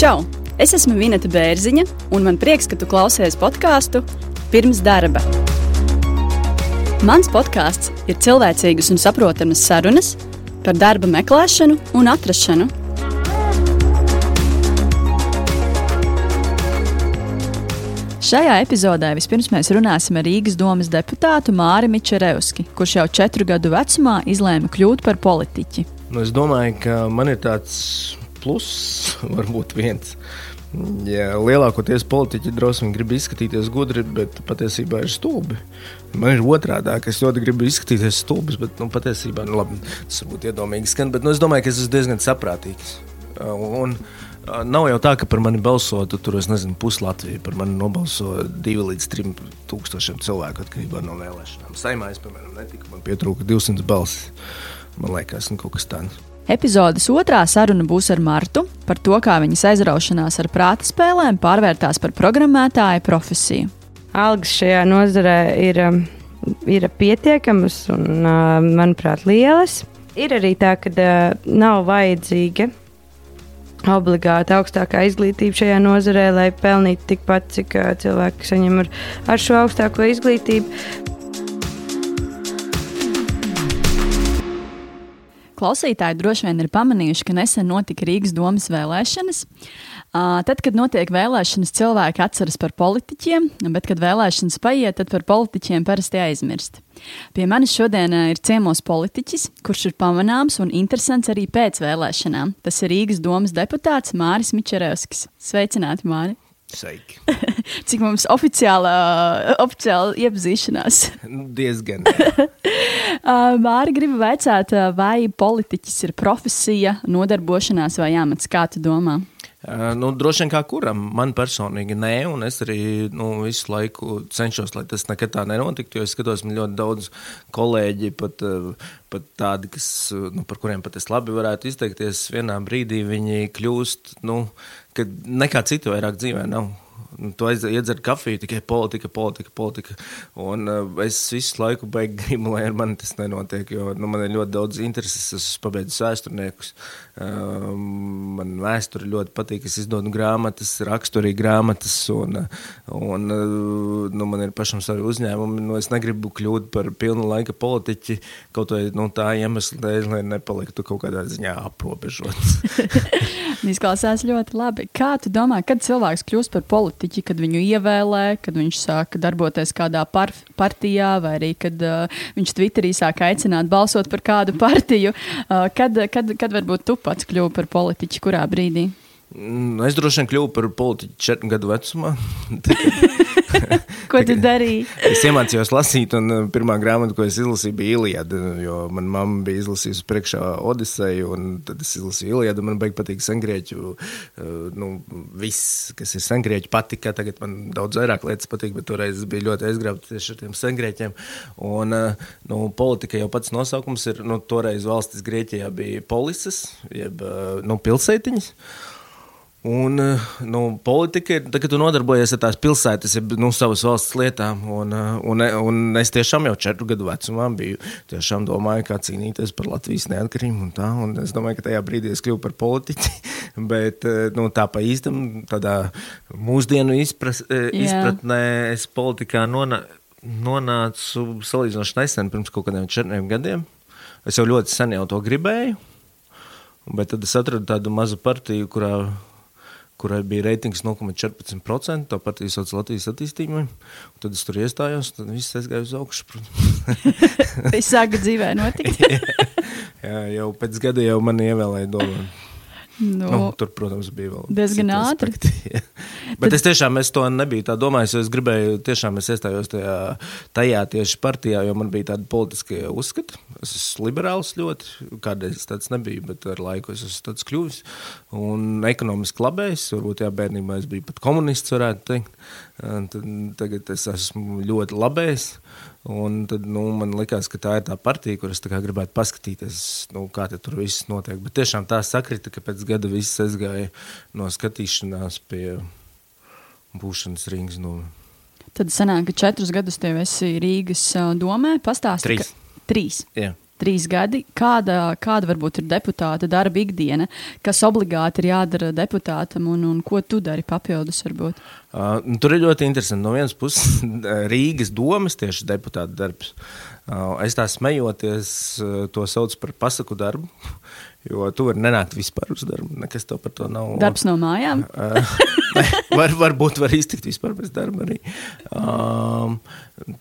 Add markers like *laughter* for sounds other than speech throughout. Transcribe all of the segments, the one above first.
Čau! Es esmu Vineta Bērziņa, un man prieks, ka tu klausies podkāstu pirms darba. Mans podkāsts ir cilvēcīgas un saprotamas sarunas par darba meklēšanu un atrašanu. Šajā epizodē vispirms mēs runāsim ar Rīgas domas deputātu Māri Mičerevski, kurš jau četru gadu vecumā izlēma kļūt par politiķi. Nu, es domāju, ka man ir tāds pluss, *laughs* varbūt viens. Jā, lielākoties politiķi drosmi grib izskatīties gudri, bet patiesībā ir stulbi. Man ir otrādi, ka es ļoti gribu izskatīties stulbs, bet nu, patiesībā nu, labi, tas varbūt iedomīgi skan. Bet nu, es domāju, ka es esmu diezgan saprātīgs. Un, Nav jau tā, ka par mani balsotu tur, es nezinu, pusi Latvijas. Par mani nobalso divi līdz trim tūkstošiem cilvēku atkarībā no vēlēšanām. Saimā es, piemēram, netiku, man pietrūka 200 balsis. Man liekas, nu, kaut kas tāds. Epizodes otrā saruna būs ar Martu par to, kā viņas aizraušanās ar prāta spēlēm pārvērtās par programmētāja profesiju. Algas šajā nozarē ir, um, ir pietiekamas un, uh, manuprāt, lielas. Ir arī tā, ka uh, nav vajadzīga obligāti augstākā izglītība šajā nozarē, lai pelnītu tikpat, cik cilvēki saņem ar, ar šo augstāko izglītību. Klausītāji droši vien ir pamanījuši, ka nesen notika Rīgas domas vēlēšanas. Tad, kad notiek vēlēšanas, cilvēki atceras par politiķiem, bet, kad vēlēšanas paiet, tad par politiķiem parasti aizmirst. Pie manis šodien ir ciemos politiķis, kurš ir pamanāms un interesants arī pēc vēlēšanām. Tas ir Rīgas domas deputāts Māris Mičerevskis. Sveicināti, Māri! Sveiki. *laughs* Cik mums oficiāla, oficiāla iepazīšanās? *laughs* Nu, diezgan. *laughs* Māri gribu vaicāt, vai politiķis ir profesija, nodarbošanās vai amats? Kā tu domā? Nu, droši vien kā kuram. Man personīgi nē, un es arī nu, visu laiku cenšos, lai tas nekad tā nenotiktu. Jo es skatos, man ļoti daudz kolēģi, pat, pat tādi, kas, nu, par kuriem pat es labi varētu izteikties, vienā brīdī viņi kļūst, nu, ka nekā citu vairāk dzīvē nav. Tu aiziedzer kafiju, tikai politika, politika, politika. Un uh, es visu laiku beigās gribu, lai ar mani tas nenotiek. Jo nu, man ir ļoti daudz intereses. Es esmu pabeidzis vēsturniekus. Uh, man vēsture ļoti patīk. Es izdodu grāmatas, rakstu arī grāmatas. Un, un uh, nu, man ir pašam savi uzņēmumi. Nu, es negribu kļūt par pilnu laika politiķi kaut vai nu, tā iemesla dēļ, lai nepaliktu kaut kādā ziņā aprobežots. *laughs* *laughs* Izklausās ļoti labi. Kā tu domā, kad cilvēks kļūst par politiķi, kad viņu ievēlē, kad viņš sāk darboties kādā par partijā, vai arī kad uh, viņš Twitterī sāk aicināt balsot par kādu *laughs* partiju? Uh, kad, kad, kad varbūt tu pats kļuvi par politiķi, kurā brīdī? Mm, es droši vien kļuvu par politiķu četru gadu vecumā. *laughs* *laughs* Ko tu darīji? es iemācījos lasīt, un uh, pirmā grāmata, ko es izlasīju, bija Iliada. Manā mamma bija izlasījusi priekšā Odiseju, un tad es izlasīju Iliadu. Man beigās patīk sengrieķu. Uh, nu, viss, kas ir sengrieķu, patika. Tagad man daudz vairāk lietas patīk, bet toreiz bija ļoti aizgrābts tieši ar tiem sengrieķiem. Un, uh, nu, politika jau pats nosaukums ir, nu, toreiz valstis Grieķijā bija polises, jeb nu, pilsētiņas. Un eh, nu, politika ir, kad tu nodarbojies ar tās pilsētas, ir nu, savas valsts lietām. Un, eh, un, un es tiešām jau četru gadu vecumā biju tiešām domāju, kā cīnīties par Latvijas neatkarību. Un tā, un es domāju, ka tajā brīdī es kļuvu par politiķi. *laughs* Bet eh, nu, tā pa īstam, tādā mūsdienu izpras, izpratnē, es politikā nonā, nonācu salīdzinoši nesen, pirms kaut kādiem četriem gadiem. Es jau ļoti sen jau to gribēju. Bet tad es atradu tādu mazu partiju, kurā kurai bija reitings 0,14%. Tā partija sauc Latvijas attīstībai. Tad es tur iestājos, tad viss aizgāja uz augšu. *laughs* Viss sāka dzīvē notikt. *laughs* jā, jau pēc gada jau mani ievēlēja domāt. Nu, nu, tur, protams, bija vēl diezgan ātri. *laughs* Bet Tad... es tiešām es to nebiju tā domājis. Es gribēju, tiešām es iestājos tajā, tajā tieši partijā, jo man bija tādi politiskie uzskati. Es esmu liberāls ļoti, kādreiz tāds nebija, bet ar laiku es esmu tāds kļuvis. Un ekonomiski labējs, varbūt jā, bērnībā es biju pat komunists, varētu teikt. Tad, tagad es esmu ļoti labējs. Un tad nu, man liekas, ka tā ir tā partija, kuras gribētu paskatīties, nu, kā tur viss notiek. Bet tiešām tā sakrita, ka pēc gada viss aizgāja no skatīšanās pie būšanas Rīgas doma. Tad sanāk, ka četrus gadus tev esi Rīgas domē. Pastāsti, Trīs. Ka, trīs. Jā. Trīs gadi. Kāda, kāda varbūt ir deputāta darba ikdiena, kas obligāti ir jādara deputātam, un, un ko tu dari papildus? Varbūt? Uh, tur ir ļoti interesanti. No vienas puses, *laughs* Rīgas domas tieši deputāta darbs. Uh, es tā smejoties, uh, to saucu par pasaku darbu. Jo tu vari nenākt vispār uz darbu. Nekas tev par to nav. Darbs no mājām. *laughs* *laughs* var, varbūt var iztikt vispār bez darba arī. Um,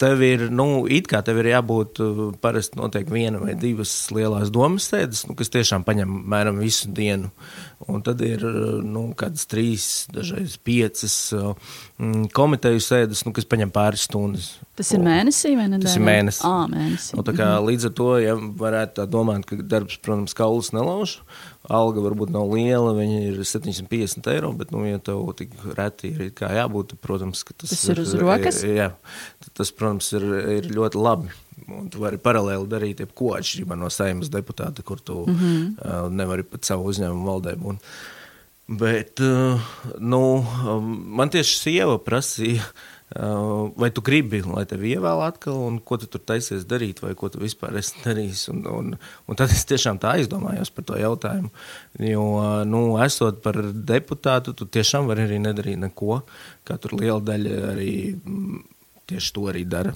tev ir, nu, it kā tev ir jābūt parasti noteikti viena vai divas lielas domas sēdes, nu, kas tiešām paņem mēram visu dienu. Un tad ir, nu, kādas trīs, dažreiz piecas um, komiteju sēdes, nu, kas paņem pāris stundas. Tas ir mēnesī vai ne? Tas ir mēnesis. À, mēnesī. Tā kā, līdz ar to, ja varētu domāt, ka darbs, protams, kaulas nelauž, alga varbūt nav liela, viņa ir 750 eiro, bet, nu, ja tev tik reti ir kā jābūt, protams, ka tas, tas ir uz rokas. Jā, tas, protams, ir, ir ļoti labi. Un tu vari paralēli darīt jebko atšķirībā no saimnes deputāta, kur tu mm -hmm. uh, nevari pat savu uzņēmumu valdē būt. Bet uh, nu, man tieši sieva prasīja, uh, vai tu gribi, lai tevi ievēl atkal, un ko tu tur taisies darīt, vai ko tu vispār esi *laughs* darījis. Un, un, un tad es tiešām tā aizdomājos par to jautājumu. Jo, nu, esot par deputātu, tu tiešām vari arī nedarīt neko, kā tur liela daļa arī mm, tieši to arī dara.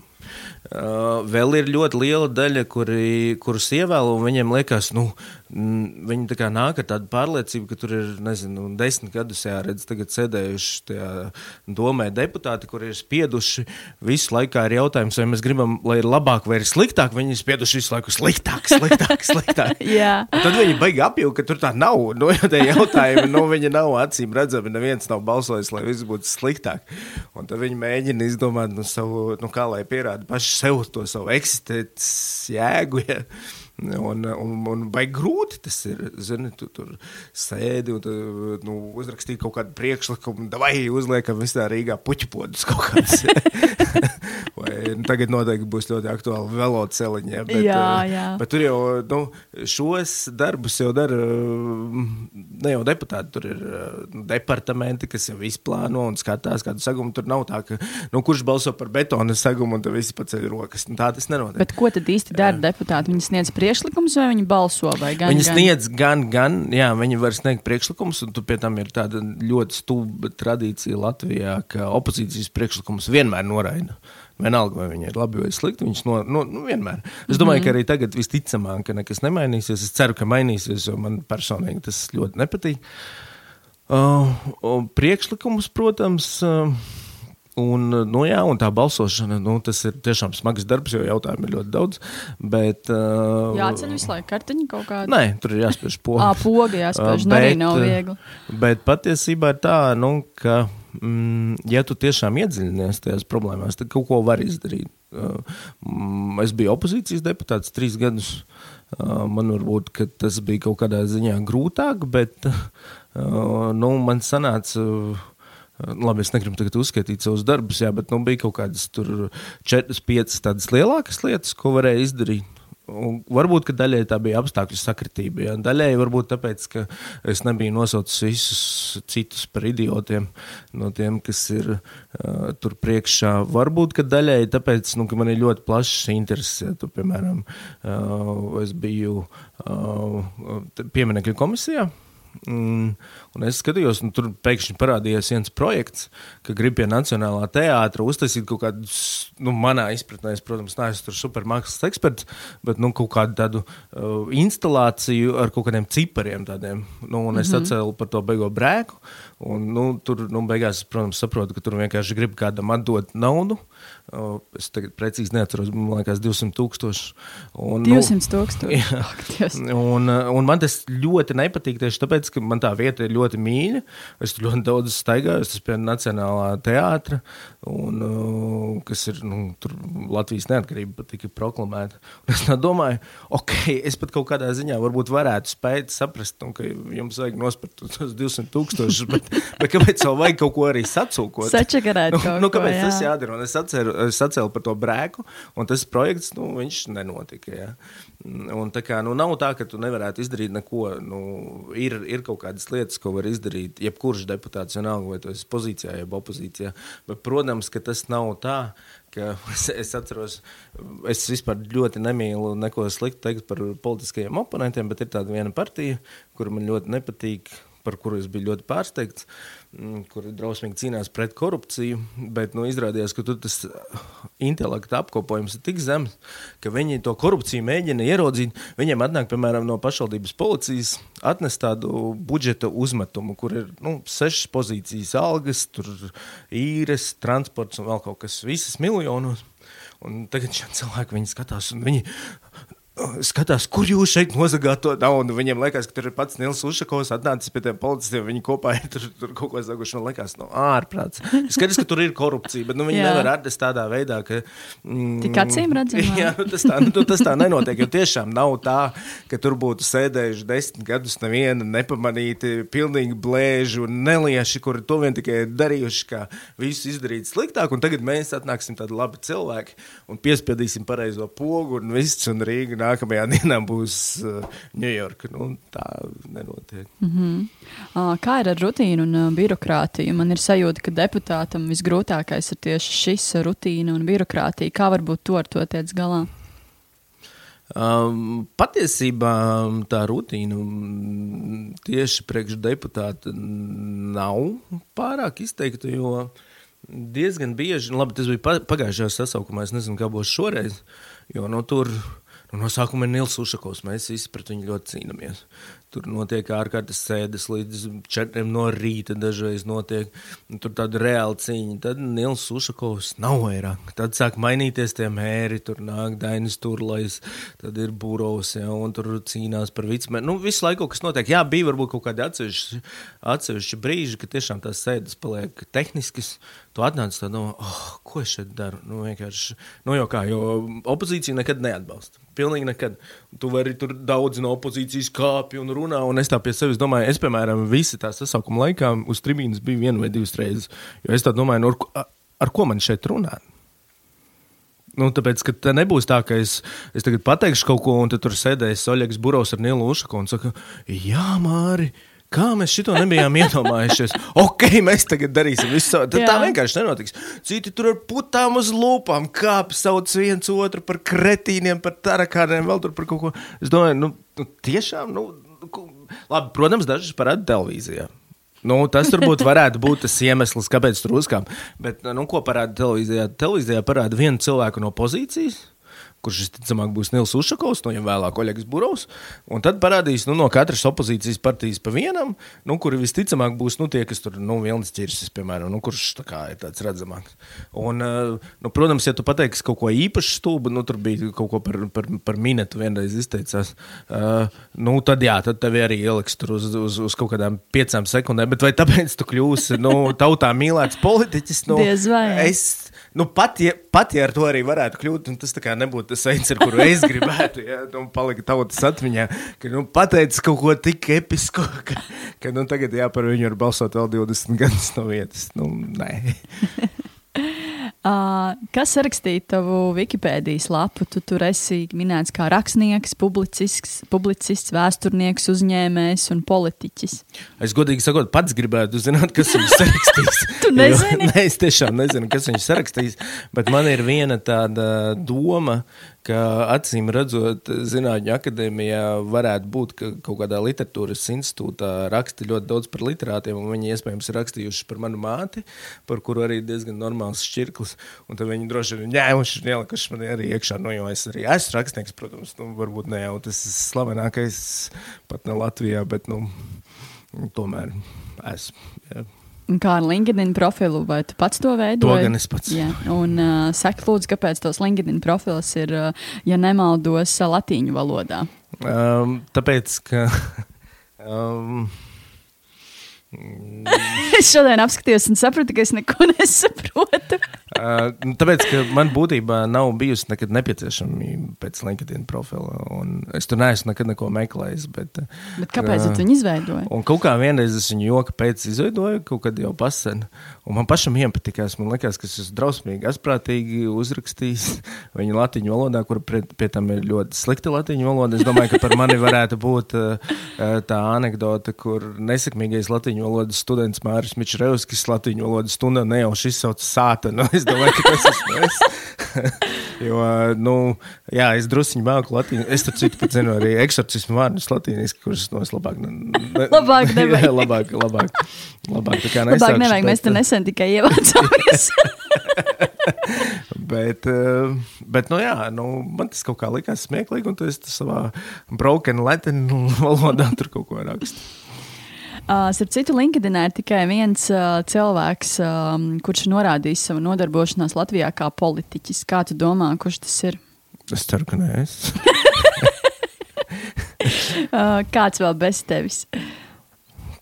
Uh, vēl ir ļoti liela daļa, kuri, kurus ievēl, un viņiem liekas, nu, viņi nāk ar tādu pārliecību, ka tur ir, nezinu, desmit gadus jāredz, tagad sēdējuši tajā domē deputāti, kuri ir spieduši visu laiku ar jautājumu, vai mēs gribam, lai ir labāk vai ir sliktāk, viņi ir spieduši visu laiku sliktāk, sliktāk, *laughs* sliktāk. Tad viņi baigi apjūgt, ka tur tā nav, nu, ja *laughs* tie jautājumi, nu, viņi nav acīm redzami, neviens nav balsojis, lai viss būtu sliktāk. Un tad viņi mēģina izdomāt, nu, savu, nu, kā lai pierāda paši sev to savu eksistences jēgu. Ja. Un, un, un vai grūti tas ir? Zini, tu tur sēdi un tu, nu, uzrakstīji kaut kādu priekšlikumu, vai uzliekam visā Rīgā puķipodus kaut kādas. *laughs* vai nu, tagad noteikti būs ļoti aktuāli veloceliņi. Ja, bet, jā, jā. Bet tur jau nu, šos darbus jau dara ne jau deputāti, tur ir departamenti, kas jau izplāno un skatās kādu sagumu. Tur nav tā, ka nu, kurš balso par betona sagumu un tad visi paceļ rokas. Nu, tā tas nenotiek. Bet ko tad īsti dara deputāti? Viņi sniedz priekšlikumus, vai viņi balso? Vai gan, viņi sniedz gan, gan, jā, viņi var sniegt priekšlikumus, un pie tam ir tāda ļoti stulba tradīcija Latvijā, ka opozīcijas priekšlikumus vienmēr noraida. Vienalga, vai viņi ir labi vai slikti, viņš no, no, nu, vienmēr. Es domāju, mm ka arī tagad visticamāk, ka nekas nemainīsies. Es ceru, ka mainīsies, jo man personīgi tas ļoti nepatīk. Uh, priekšlikumus, protams. Uh, Un, nu, jā, un tā balsošana, nu, tas ir tiešām smags darbs, jo jautājumu ir ļoti daudz. Bet, uh, Jāceļ visu laiku kartiņu kaut kādā. Nē, tur ir jāspiež poga. Ah, poga jāspiež, uh, bet, arī nav viegli. Bet patiesībā ir tā, nu, ka, mm, ja tu tiešām iedziļinies tajās problēmās, tad kaut ko var izdarīt. Uh, es biju opozīcijas deputāts trīs gadus. Uh, man varbūt tas bija kaut kādā ziņā grūtāk, bet uh, nu, man sanāca. Labi, es negribu tagad uzskaitīt savus darbus, jā, bet nu, bija kaut kādas četras, piecas tādas lielākas lietas, ko varēja izdarīt. Un varbūt daļai tā bija apstākļu sakritība. Ja? Daļai varbūt tāpēc, ka es nebiju nosaucis visus citus par idiotiem no tiem, kas ir uh, tur priekšā. Varbūt daļai tāpēc, nu, ka man ir ļoti plašs intereses. Ja? Tu, piemēram, uh, es biju uh, pieminekļu komisijā. Mm, un es skatījos, un tur pēkšņi parādījās viens projekts, ka grib pie Nacionālā teātra uztaisīt kaut kādu, nu, manā izpratnē, es, protams, neesmu tur supermākslas eksperts, bet nu, kaut kādu tādu uh, instalāciju ar kaut kādiem cipariem. Tādiem, nu, un es mm -hmm. atcēlu par to beigo brēku. Un, nu, tur, nu, beigās, protams, saprotu, ka tur vienkārši grib kādam atdot naudu. Es tagad precīzi neatceros, man liekas, 200 tūkstoši. Un, 200 tūkstoši. Jā, *laughs* un, un man tas ļoti nepatīk tieši tāpēc, ka man tā vieta ir ļoti mīļa. Es tur ļoti daudz staigāju, tas pie Nacionālā teātra, un, kas ir nu, Latvijas neatkarība tika proklamēta. Un es domāju, ok, es pat kaut kādā ziņā varbūt varētu spēt saprast, nu, ka jums vajag nospērt tos 200 tūkstošus, bet, bet kāpēc vēl vajag kaut ko arī sacūkot? Sačakarēt nu, nu, kāpēc ko, jā. tas jādara? Un es atceros, es sacēlu par to brēku, un tas projekts, nu, nenotika. Ja. Un tā kā, nu, nav tā, ka tu nevarētu izdarīt neko. Nu, ir, ir kaut kādas lietas, ko var izdarīt jebkurš deputāts, vienalga, vai tu esi pozīcijā, jeb opozīcijā. Bet, protams, ka tas nav tā, ka *laughs* es, es atceros, es vispār ļoti nemīlu neko sliktu teikt par politiskajiem oponentiem, bet ir tāda viena partija, kura man ļoti nepatīk, par kuru es biju ļoti pārsteigts. Mm, kur drausmīgi cīnās pret korupciju, bet nu, izrādījās, ka tas uh, intelekta apkopojums ir tik zems, ka viņi to korupciju mēģina ieraudzīt. Viņiem atnāk, piemēram, no pašvaldības policijas, atnes tādu budžeta uzmetumu, kur ir nu, sešas pozīcijas, algas, īres, transports un vēl kaut kas, visas miljonos. Un tagad šie cilvēki viņi skatās, un viņi skatās, kur jūs šeit nozagāt to naudu. Viņiem liekas, ka tur ir pats Nils Ušakovs atnācis pie tiem policistiem. Viņi kopā ir tur, tur kaut ko saguši. Man liekas, no ārprāts. Skaidrs, ka tur ir korupcija, bet nu, viņi jā. nevar atrast tādā veidā, ka. Mm, Tik acīm redzami. *laughs* Jā, nu, tas, tā, nu, tas tā nenotiek. Jo tiešām nav tā, ka tur būtu sēdējuši desmit gadus neviena nepamanīti, pilnīgi blēži un nelieši, kuri to vien tikai darījuši, kā visu izdarīt sliktāk. Un tagad mēs atnāksim tādi labi cilvēki un piespiedīsim pareizo pogu un viss un Rīgu nākamajā *laughs* dienā būs Ņujorka. Uh, nu, tā nenotiek. Mm -hmm. uh, kā ir ar rutīnu un uh, birokrātiju? Man ir sajūta, ka deputātam visgrūtākais ir tieši šis rutīna un birokrātija. Kā varbūt to ar to tiec galā? Um, patiesībā tā rutīna mm, tieši priekš deputāta nav pārāk izteikta, jo diezgan bieži, labi, tas bija pagājušajā sasaukumā, es nezinu, kā būs šoreiz, jo nu, tur Un no sākuma ir Nils Ušakovs. Mēs visi pret viņu ļoti cīnāmies. Tur notiek ārkārtas sēdes līdz četriem no rīta. Dažreiz notiek tur tāda reāla cīņa. Tad Nils Ušakovs nav vairāk. Tad sāk mainīties tie mēri. Tur nāk Dainis Turlais, tad ir Būros, ja, un tur cīnās par vicmēm. Nu, visu laiku, kas notiek, jā, bija varbūt kaut kādi atsevišķi, atsevišķi brīži, ka tiešām tās sēdes paliek tehniskas. Tu atnāc tā domā, oh, ko es šeit daru? Nu, vienkārši, nu jau kā, jo opozīcija nekad neatbalsta. Pilnīgi nekad. Tu vari tur daudz no opozīcijas kāpj un runā, un es tā pie sevis domāju, es, piemēram, visi tā sasaukuma laikā uz tribīnas biju vienu vai divas reizes. Jo es tā domāju, nu, ar, ar ko man šeit runāt? Nu, tāpēc, ka tā nebūs tā, ka es, es tagad pateikšu kaut ko, un tur sēdēs Oļegs Burovs ar Nilu Ušaku un saka, jā, Māri. Kā mēs to nebijām *laughs* iedomājušies? Ok, mēs tagad darīsim visu. Tad tā vienkārši nenotiks. Citi tur ar putām uz lūpām kāpj, sauc viens otru par kretīniem, par tarakāniem, vēl tur par kaut ko. Es domāju, nu, nu tiešām, nu, labi, protams, dažas parāda televīzijā. Nu, tas varbūt varētu būt tas iemesls, kāpēc tur uzkāpa. Bet, nu, ko parāda televīzijā? Televīzijā parāda vienu cilvēku no pozīcijas kurš visticamāk būs Nils Ušakovs, no viņiem vēlāk Oļegs Burovs. Un tad parādīs nu, no katras opozīcijas partijas pa vienam, nu, kuri visticamāk būs nu, tie, kas tur nu, vilnas ķirsis, piemēram, nu, kurš kā, ir tāds redzamāks. Un, eh, nu, protams, ja tu pateiksi kaut ko īpaši stulbu, nu, tur bija kaut ko par, par, par minētu vienreiz izteicās, uh, nu, tad jā, tad tevi arī ieliks tur uz, uz, uz kaut kādām piecām sekundēm. Bet vai tāpēc tu kļūsi nu, tautā mīlēts politiķis? Nu, Diez vai. Es, nu, pat, ja, pat ja ar to arī varētu kļūt, tas nebūtu tas veids, ar kuru es gribētu, ja nu, palikt tautas atmiņā, ka nu, pateicis kaut ko tik episku, ka, ka nu, tagad jā, par viņu var balsot vēl 20 gadus no vietas. Nu, nē. *laughs* Uh, kas rakstīja tavu Wikipēdijas lapu? Tu tur esi minēts kā rakstnieks, publicists, publicists vēsturnieks, uzņēmējs un politiķis. Es godīgi sakot, pats gribētu zināt, kas viņu *laughs* sarakstīs. tu nezini? Jo, *laughs* nē, es tiešām nezinu, kas viņu sarakstīs, bet man ir viena tāda doma, ka acīm redzot, Zinātņu akadēmijā varētu būt, ka kaut kādā literatūras institūtā raksta ļoti daudz par literātiem, un viņi iespējams ir rakstījuši par manu māti, par kuru arī diezgan normāls šķirklis. Un tad viņi droši vien ņēmuši un ielikuši man arī iekšā, nu, jo es arī esmu rakstnieks, protams, nu, varbūt ne jau tas slavenākais pat ne Latvijā, bet nu, tomēr esmu. Jā. Kā ar LinkedIn profilu, vai tu pats to veidoji? To gan es pats. Jā, un uh, saka, lūdzu, kāpēc tos LinkedIn profils ir, uh, ja nemaldos, uh, latīņu valodā? Um, tāpēc, ka. *laughs* Um, es šodien apskatījos un sapratu, ka es neko *laughs* nesaprotu. Uh, tāpēc, ka man būtībā nav bijusi nekad nepieciešamība pēc LinkedIn profila. Es tur neesmu nekad neko meklējis. Bet, bet kāpēc uh, viņi izveidoja? Un kaut kā vienreiz es viņu joka pēc izveidoju, kaut kad jau pasen. Un man pašam iepatikās. Man liekas, ka es esmu drausmīgi, asprātīgi uzrakstījis *laughs* viņu latviešu valodā, kur pie, pie tam ir ļoti slikta latviešu valoda. Es domāju, ka par mani varētu būt uh, tā anekdote, kur nesekmīgais latviešu valodas students Māris Mičrevskis latviešu valodas stundā nejauši izsauca sātanu. *laughs* Es domāju, ka tas esmu es. *laughs* jo, nu, jā, es druskuļi māku latīņu. Es tur citu pat zinu arī eksorcismu vārdus latīniski, kurus no es labāk. Ne, labāk *laughs* nevajag. Jā, labāk, labāk. Labāk, tā kā labāk nevajag, mēs te nesen tikai ievācāmies. bet, eh, bet, nu jā, nu, man tas kaut kā likās smieklīgi, un esi savā broken latin valodā tur kaut ko rakstīt. Uh, Starp citu, LinkedInā ir tikai viens uh, cilvēks, um, kurš norādījis savu nodarbošanos Latvijā kā politiķis. Kā tu domā, kurš tas ir? Es ceru, ka nē, es. uh, *laughs* kāds vēl bez tevis?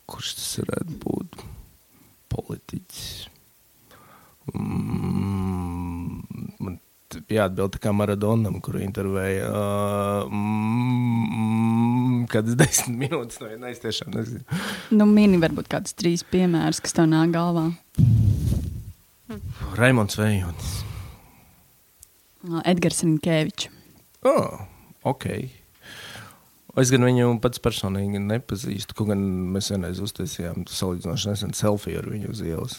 Kurš tas varētu būt? Politiķis. Mm, jāatbild kā Maradonam, kuru intervēja. Uh, mm, kādas desmit minūtes, no vienas tiešām nezinu. Nu, mini varbūt kāds trīs piemērs, kas tev nāk galvā. Raimons Vējonis. Edgars Rinkēvičs. Oh, ok. Es gan viņu pats personīgi nepazīstu. Kaut gan mēs vienreiz uztaisījām salīdzinoši nesen selfiju ar viņu uz ielas.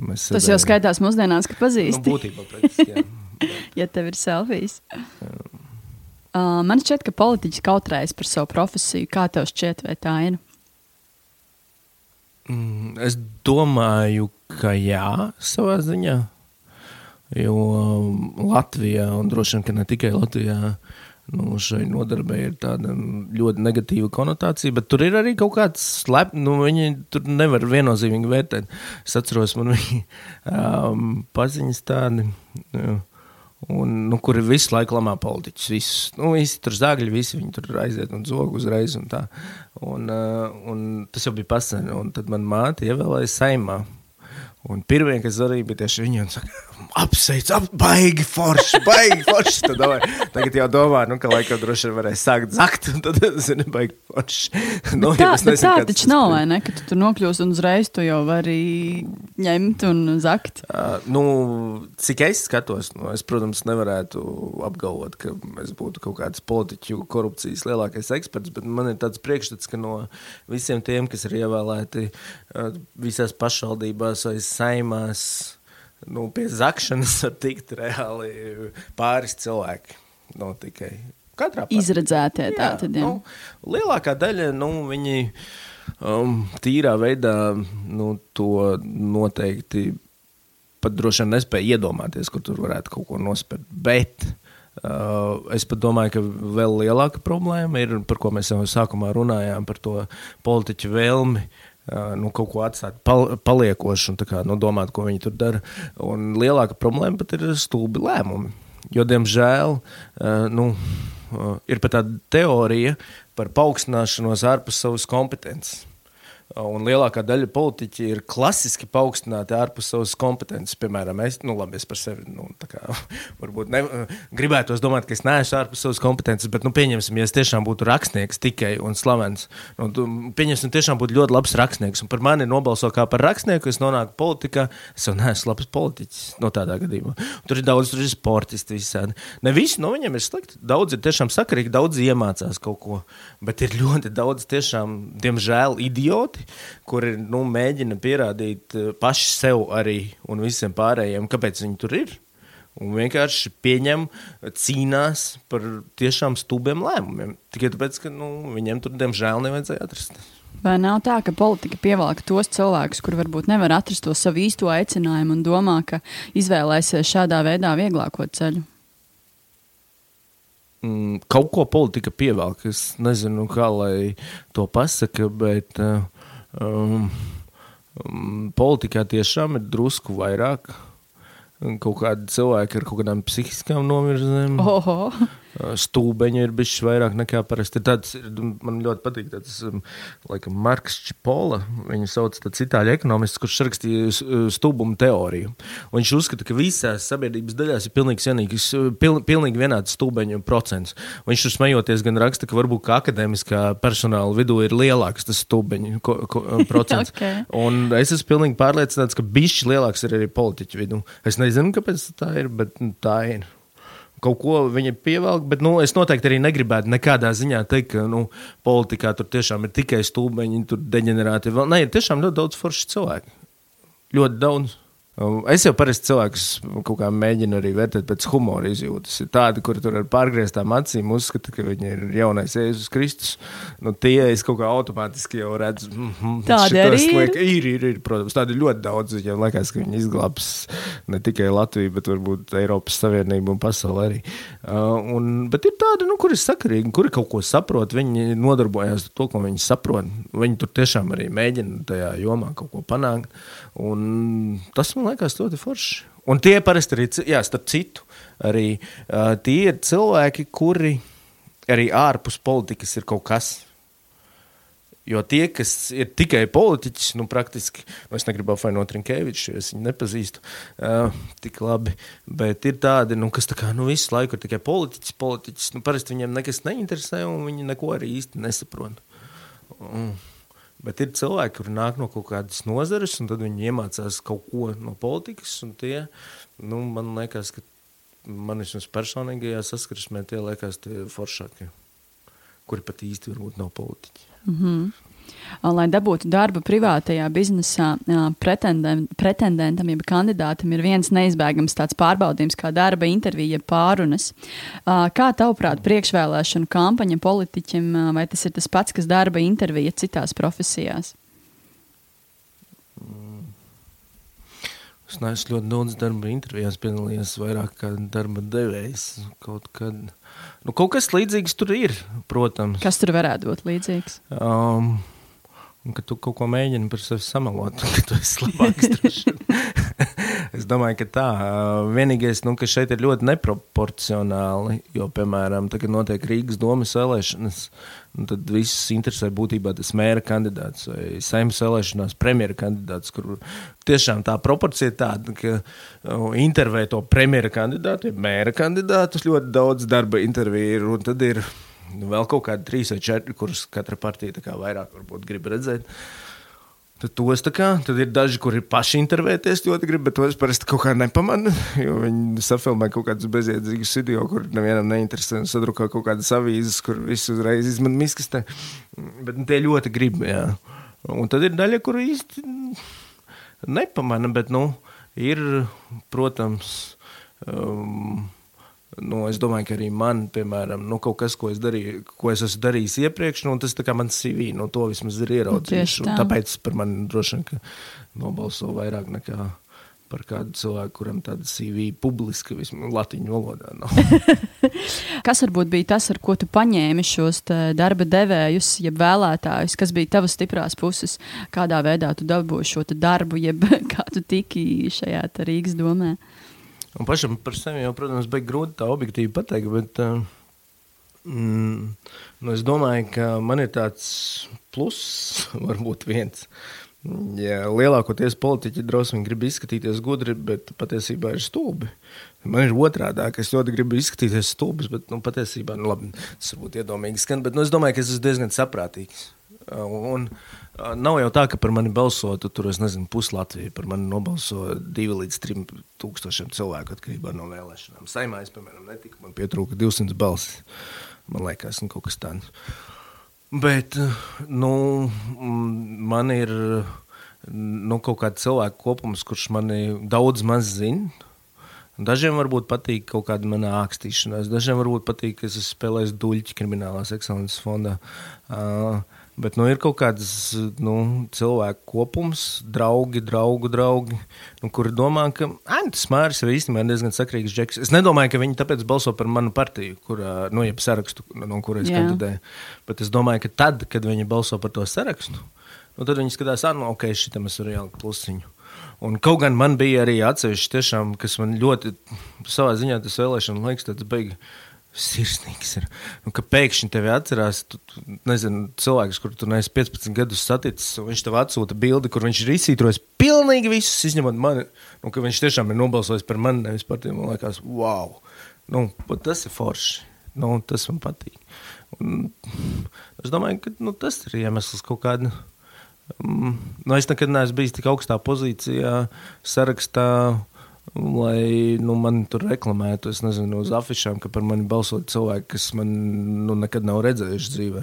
Mēs Tas jau skaitās mūsdienās, ka pazīsti. Nu, būtībā, jā. *laughs* *laughs* ja tev ir selfijas. Uh, man šķiet, ka politiķis kautrējas par savu profesiju. Kā tev šķiet, vai tā ir? Mm, es domāju, ka jā, savā ziņā. Jo Latvijā, un droši vien, ka ne tikai Latvijā, nu, šai nodarbei ir tāda ļoti negatīva konotācija, bet tur ir arī kaut kāds slepns, nu, viņi tur nevar viennozīmīgi vērtēt. Es atceros, man *laughs* viņi um, paziņas tādi. Nu, Un, nu, kur ir visu laiku lamā politiķus. Visus, nu, visi tur zāģi, visi viņi tur aiziet un zog uzreiz. Un tā. un, uh, un tas jau bija. Un tad man māte ievēlēja saimā. Un pirmie, kas arī bija tieši viņi, apsveic, ap, baigi forši, baigi forši. Tad, domāju, tagad jau domā, nu, ka laikam droši vien varēs sākt zakt, un tad, *laughs* zini, baigi forši. Nu, tā, ja nezinu, tā taču nav, vai ne, ka tu tur nokļūsi un uzreiz tu jau vari ņemt un zakt. Uh, nu, cik es skatos, nu, es, protams, nevarētu apgalvot, ka es būtu kaut kāds politiķu korupcijas lielākais eksperts, bet man ir tāds priekšstats, ka no visiem tiem, kas ir ievēlēti uh, visās pašvaldībās vai saimās, nu, pie zakšanas var tikt reāli pāris cilvēki. No, tikai katrā pār. Izredzētie tā tad. Nu, lielākā daļa, nu, viņi um, tīrā veidā nu, to noteikti pat droši vien nespēja iedomāties, kur tur varētu kaut ko nospērt. Bet uh, es pat domāju, ka vēl lielāka problēma ir, par ko mēs jau sākumā runājām, par to politiķu vēlmi uh, nu, kaut ko atstāt pal paliekošu un kā, nu, domāt, ko viņi tur dara. Un lielāka problēma pat ir stulbi lēmumi. Jo, diemžēl, nu, ir pat tāda teorija par paaugstināšanos ārpus savas kompetences. Un lielākā daļa politiķi ir klasiski paaugstināti ārpus savas kompetences. Piemēram, es, nu, labi, es par sevi nu, kā, *laughs* varbūt ne, gribētu domāt, ka es neesmu ārpus savas kompetences, bet, nu, pieņemsim, ja es tiešām būtu rakstnieks tikai un slavens. Nu, pieņemsim, tiešām būtu ļoti labs rakstnieks. Un par mani nobalso kā par rakstnieku, es nonāku politikā. Es jau neesmu labs politiķis no tādā gadījumā. Tur ir daudz, tur ir sportisti visādi. Ne visi no viņiem ir slikti. Daudz ir tiešām sakarīgi, daudz iemācās kaut ko. Bet ir ļoti daudz tiešām, diemžēl, idioti cilvēki, kuri nu, mēģina pierādīt eh, paši sev arī un visiem pārējiem, kāpēc viņi tur ir. Un vienkārši pieņem, cīnās par tiešām stūbiem lēmumiem. Tikai tāpēc, ka nu, viņiem tur diemžēl nevajadzēja atrast. Vai nav tā, ka politika pievelk tos cilvēkus, kur varbūt nevar atrast to savu īsto aicinājumu un domā, ka izvēlēsies šādā veidā vieglāko ceļu? Mm, kaut ko politika pievelk. Es nezinu, kā lai to pasaka, bet uh, um, um, politikā tiešām ir drusku vairāk. Kaut kādi cilvēki ar kaut kādām psihiskām novirzēm. Oho. Stūbeņi ir bijuši vairāk nekā parasti. Tāds, man ļoti patīk tas, um, laikam, Marks Čipola. Viņu sauc par itāļu ekonomistu, kurš rakstīja stūbumu teoriju. Un viņš uzskata, ka visās sabiedrības daļās ir pilnīgi, vienīgs, pil, pilnīgi vienāds stūbeņu procents. Un viņš tur smejoties gan raksta, ka varbūt ka akadēmiskā personāla vidū ir lielāks tas stūbeņu ko, ko, *laughs* procents. okay. Un es esmu pilnīgi pārliecināts, ka bišķi lielāks ir arī politiķu vidū. Es nezinu, kāpēc tā ir, bet tā ir kaut ko viņa pievelk, bet nu, es noteikti arī negribētu nekādā ziņā teikt, ka nu, politikā tur tiešām ir tikai stūbeņi, tur deģenerēti. Nē, ir tiešām ļoti daudz foršu cilvēku. Ļoti daudz. Es jau parasti cilvēkus kaut kā mēģinu arī vērtēt pēc humora izjūtas. Ir tādi, kuri tur ar pārgrieztām acīm uzskata, ka viņi ir jaunais Jēzus Kristus. Nu, tie es kaut kā automātiski jau redzu. Mm tādi arī liek, ir. Ir, ir. Protams, tādi ļoti daudz. Viņam liekas, ka viņi izglābs ne tikai Latviju, bet varbūt Eiropas Savienību un pasauli arī. Uh, un, bet ir tādi, nu, kuri ir sakarīgi, kuri kaut ko saprot. Viņi nodarbojas ar to, ko viņi saprot. Viņi tur tiešām arī mēģina tajā jomā kaut ko panākt. Un tas man liekas ļoti forši. Un tie parasti arī, jā, starp citu, arī uh, tie ir cilvēki, kuri arī ārpus politikas ir kaut kas. Jo tie, kas ir tikai politiķis, nu, praktiski, nu, es negribu apvainot Rinkēviču, jo es viņu nepazīstu uh, tik labi, bet ir tādi, nu, kas tā kā, nu, visu laiku ir tikai politiķis, politiķis, nu, parasti viņiem nekas neinteresē, un viņi neko arī īsti nesaprot. Mm. Bet ir cilvēki, kuriem nāk no kaut kādas nozares, un tad viņi iemācās kaut ko no politikas. Tie, nu, man liekas, ka man vismaz personīgajā saskarsmē tie liekas tie foršākie, kuri pat īsti varbūt nav politiķi. Mm -hmm lai dabūtu darbu privātajā biznesā, pretendentam, jeb kandidātam, ir viens neizbēgams tāds pārbaudījums, kā darba intervija pārunas. Kā tavuprāt, priekšvēlēšanu kampaņa politiķim, vai tas ir tas pats, kas darba intervija citās profesijās? Es neesmu ļoti daudz darba intervijās piedalījies, vairāk kā darba devējs. Kaut, kad, nu, kaut kas līdzīgs tur ir, protams. Kas tur varētu būt līdzīgs? Um, Un ka tu kaut ko mēģini par sevi samalot, ka tu esi labāks. *laughs* es domāju, ka tā. Vienīgais, nu, ka šeit ir ļoti neproporcionāli. Jo, piemēram, tagad notiek Rīgas domas vēlēšanas, tad viss interesē būtībā tas mēra kandidāts vai saimnes vēlēšanās premjera kandidāts, kur tiešām tā proporcija ir tāda, ka intervē to premjera kandidātu, ja mēra kandidātus ļoti daudz darba interviju ir, un tad ir vēl kaut kādi trīs vai četri, kurus katra partija vairāk grib redzēt. Tad, tos, kā, tad ir daži, kuri paši intervēties ļoti grib, bet tos parasti kaut kā nepamana. Viņi safilmē kaut kādus bezjēdzīgus video, kur nevienam neinteresē. Sadrukā kaut kādas avīzes, kur viss uzreiz izmanto miskastē. Bet nu, tie ļoti grib. Jā. Un tad ir daļa, kur īsti nepamana, bet nu, ir, protams. Um, Nu, es domāju, ka arī man, piemēram, nu, kaut kas, ko es, darīju, ko es esmu darījis iepriekš, nu, tas ir mans CV. Nu, to vismaz ir ieraudzījis. Nu, tā. Tāpēc par mani droši vien nobalso vairāk nekā par kādu cilvēku, kuram tāda CV publiska vismaz latviešu valodā nav. *laughs* kas varbūt bija tas, ar ko tu paņēmi šos darba devējus, jeb vēlētājus, kas bija tavas stiprās puses, kādā veidā tu dabūji šo darbu, jeb *laughs* kā tu tiki šajā Rīgas domē? Un pašam par sevi jau, protams, ir grūti tā objektīvi pateikt, bet uh, mm, nu es domāju, ka man ir tāds pluss, *laughs* varbūt viens. Ja lielākoties politiķi drosmīgi grib izskatīties gudri, bet patiesībā ir stulbi. Man ir otrādi, ka es ļoti gribu izskatīties stulbs, bet nu, patiesībā nu, labi, tas varbūt iedomīgi skan. Bet nu, es domāju, ka es esmu diezgan saprātīgs. Un, Nav jau tā, ka par mani balsotu tur, es nezinu, puslatvija. Par mani nobalso divi līdz trim tūkstošiem cilvēku atkarībā no vēlēšanām. Saimā es, piemēram, netiku, man pietrūka 200 balsis. Man liekas, nu, kaut kas tāds. Bet, nu, man ir nu, kaut kāds cilvēku kopums, kurš mani daudz maz zina. Dažiem varbūt patīk kaut kāda mana ākstīšanās, dažiem varbūt patīk, ka es spēlēju duļķi kriminālās ekscelences fondā. Uh, Bet nu, ir kaut kāds nu, cilvēku kopums, draugi, draugu draugi, nu, kuri domā, ka tas Mārcis ir īstenībā diezgan sakrīgs džeks. Es nedomāju, ka viņi tāpēc balso par manu partiju, kurā nu, ir sarakstu, no kuras kandidēju. Bet es domāju, ka tad, kad viņi balso par to sarakstu, nu, tad viņi skatās, ah, nu, ok, šitam es varu ielikt plusiņu. Un kaut gan man bija arī atsevišķi, tiešām, kas man ļoti savā ziņā tas vēlēšana laiks tāds beigas sirsnīgs ir. Nu, ka pēkšņi tevi atcerās, tu, tu nezinu, cilvēks, kur tu neesi 15 gadus saticis, un viņš tev atsūta bildi, kur viņš ir izsītrojis pilnīgi visus, izņemot mani. Nu, ka viņš tiešām ir nobalsojis par mani, nevis par tiem. Man liekas, wow, nu, tas ir forši. Nu, tas man patīk. Un es domāju, ka nu, tas ir iemesls kaut kādam. Mm, nu, es nekad neesmu bijis tik augstā pozīcijā, sarakstā lai nu, man tur reklamētu, es nezinu, uz afišām, ka par mani balsot cilvēki, kas man nu, nekad nav redzējuši dzīvē.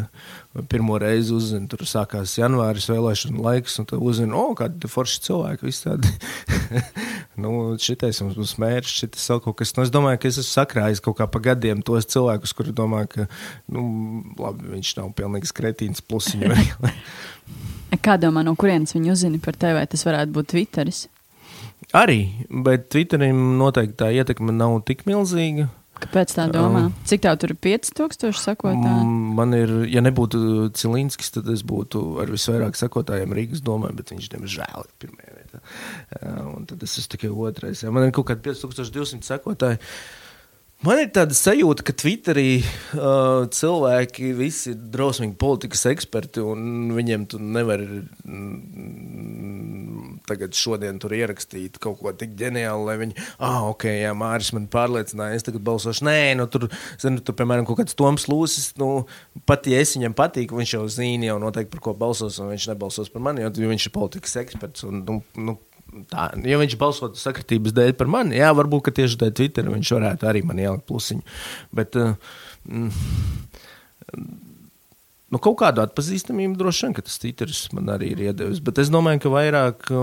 Pirmo reizi uzzinu, tur sākās janvāris vēlēšana laiks, un tad uzzinu, o, oh, kādi forši cilvēki visādi. *laughs* nu, šitais mums būs mērķis, šitais vēl kaut kas. Nu, es domāju, ka es esmu sakrājis kaut kā pa gadiem tos cilvēkus, kuri domā, ka, nu, labi, viņš nav pilnīgs kretīns plusiņu. *laughs* *laughs* Kā domā, no kurienes viņi uzzina par tevi, vai tas varētu būt Twitteris? Arī, bet Twitterim noteikti tā ietekme nav tik milzīga. Kāpēc tā domā? Uh, Cik tā tur ir 5000 sekotāji? Man ir, ja nebūtu Cilinskis, tad es būtu ar visvairāk sekotājiem Rīgas domē, bet viņš diemžēl ir pirmajā vietā. Uh, un tad es esmu tikai otrais. Ja. Man ir kaut kādi 5200 sekotāji. Uh, Man ir tāda sajūta, ka Twitterī uh, cilvēki visi ir drausmīgi politikas eksperti, un viņiem tu nevari mm, tagad šodien tur ierakstīt kaut ko tik ģeniālu, lai viņi, ah, ok, jā, Māris man pārliecināja, es tagad balsošu. Nē, nu tur, zinu, tur, piemēram, kaut kāds Toms Lūsis, nu, pat ja es viņam patīku, viņš jau zina jau noteikti par ko balsos, un viņš nebalsos par mani, jo viņš ir politikas eksperts. Un, nu, nu, tā, ja viņš balsotu sakritības dēļ par mani, jā, varbūt tieši dēļ Twitter viņš varētu arī man ielikt plusiņu. Bet, mm, nu, kaut kādu atpazīstamību droši vien, ka tas Twitter man arī ir iedevis. Bet es domāju, ka vairāk.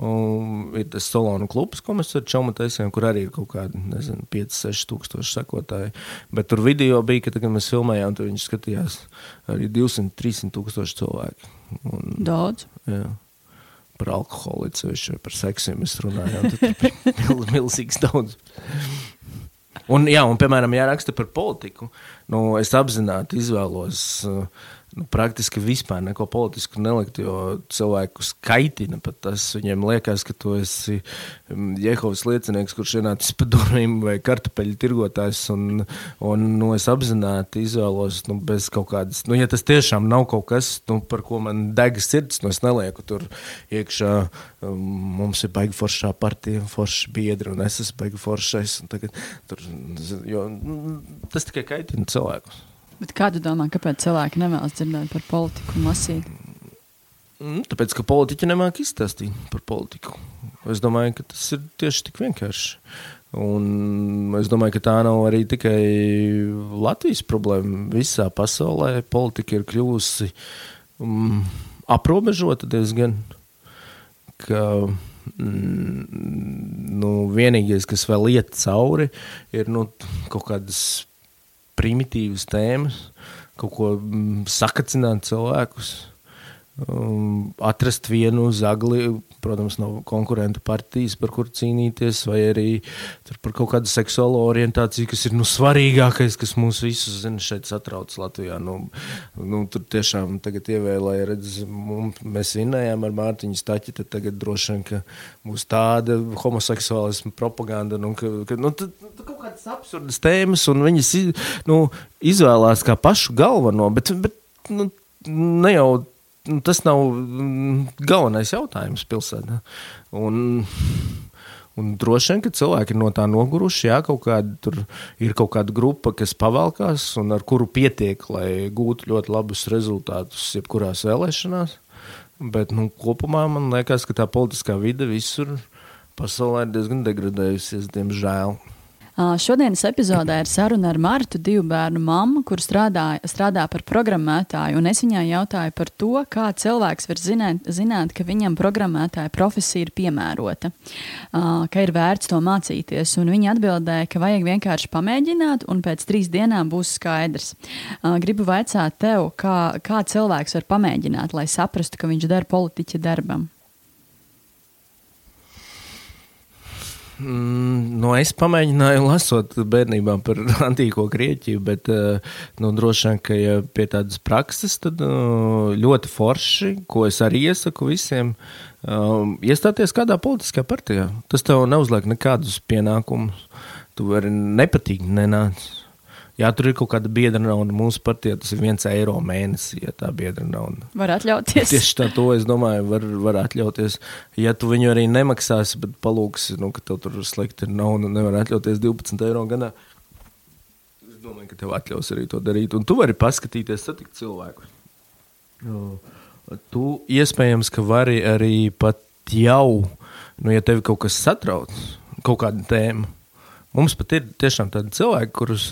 Um, ir tas salonu klubs, ko mēs ar Čaumu taisījām, kur arī ir kaut kādi, nezinu, 5-6 tūkstoši sekotāji. Bet tur video bija, ka, kad mēs filmējām, tur viņš skatījās arī 200-300 tūkstoši cilvēku. Un, Daudz. Jā par alkoholu, ceļš, par seksu mēs runājām. Tad ir *laughs* milzīgs daudz. Un, jā, un, piemēram, ja raksta par politiku, nu, es apzināti izvēlos uh, nu, praktiski vispār neko politisku nelikt, jo cilvēkus kaitina pat tas. Viņiem liekas, ka tu esi mm, Jehovas liecinieks, kurš ienācis pa durvīm vai kartupeļu tirgotājs. Un, un nu, es apzināti izvēlos nu, bez kaut kādas, nu, ja tas tiešām nav kaut kas, nu, par ko man degas sirds, nu, es nelieku tur iekšā. Um, mums ir baigi foršā partija, forša biedra, un es esmu baigi foršais. Tagad, tur, jo, nu, tas tikai kaitina cilvēkus. Bet kādu domā, kāpēc cilvēki nevēlas dzirdēt par politiku un lasīt? Mm, tāpēc, ka politiķi nemāk izstāstīt par politiku. Es domāju, ka tas ir tieši tik vienkārši. Un es domāju, ka tā nav arī tikai Latvijas problēma. Visā pasaulē politika ir kļuvusi um, aprobežota diezgan. Ka, mm, nu, vienīgais, kas vēl iet cauri, ir nu, kaut kādas primitīvas tēmas, kaut ko mm, sakacināt cilvēkus um, atrast vienu zagli, protams, no konkurentu partijas, par kuru cīnīties, vai arī par kaut kādu seksuālo orientāciju, kas ir nu, svarīgākais, kas mūs visus zina, šeit satrauc Latvijā. Nu, nu, tur tiešām tagad ievēlēja, redz, mums, mēs vinējām ar Mārtiņu Staķi, tad tagad droši vien, ka būs tāda homoseksuālisma propaganda, nu, ka, ka nu, tad, nu, kaut kādas absurdas tēmas, un viņas nu, izvēlās kā pašu galveno, bet, bet nu, ne jau Nu, tas nav mm, galvenais jautājums pilsētā. Un, un droši vien, ka cilvēki ir no tā noguruši. Jā, kaut kāda, tur ir kaut kāda grupa, kas pavalkās un ar kuru pietiek, lai gūtu ļoti labus rezultātus jebkurās vēlēšanās. Bet nu, kopumā man liekas, ka tā politiskā vide visur pasaulē ir diezgan degradējusies, diemžēl. Šodienas epizodē ir saruna ar Martu, divu bērnu mammu, kur strādā, strādā par programmētāju. Es viņai jautāju par to, kā cilvēks var zināt, zināt ka viņam programmētāja profesija ir piemērota, ka ir vērts to mācīties. Un viņa atbildēja, ka vajag vienkārši pamēģināt, un pēc trīs dienām būs skaidrs. Gribu vaicāt tev, kā, kā cilvēks var pamēģināt, lai saprastu, ka viņš dara politiķa darbam. Mm, nu, es pamēģināju lasot bērnībā par *laughs* antīko Grieķiju, bet eh, nu, droši vien, ka ja pie tādas prakses, tad nu, ļoti forši, ko es arī iesaku visiem, um, iestāties kādā politiskā partijā. Tas tev neuzliek nekādus pienākumus. Tu vari nepatīgi nenāc. Jā, tur ir kaut kāda biedra nauda. Mūsu partijā tas ir viens eiro mēnesī, ja tā biedra nauda. Var atļauties. *laughs* Tieši tā, to es domāju, var, var atļauties. Ja tu viņu arī nemaksāsi, bet palūksi, nu, ka tev tur slikti ir nauda nevar atļauties 12 eiro gadā. Es domāju, ka tev atļaus arī to darīt. Un tu vari paskatīties, satikt cilvēku. Tu iespējams, ka vari arī pat jau, nu, ja tevi kaut kas satrauc, kaut kāda tēma. Mums pat ir tiešām tādi cilvēki, kurus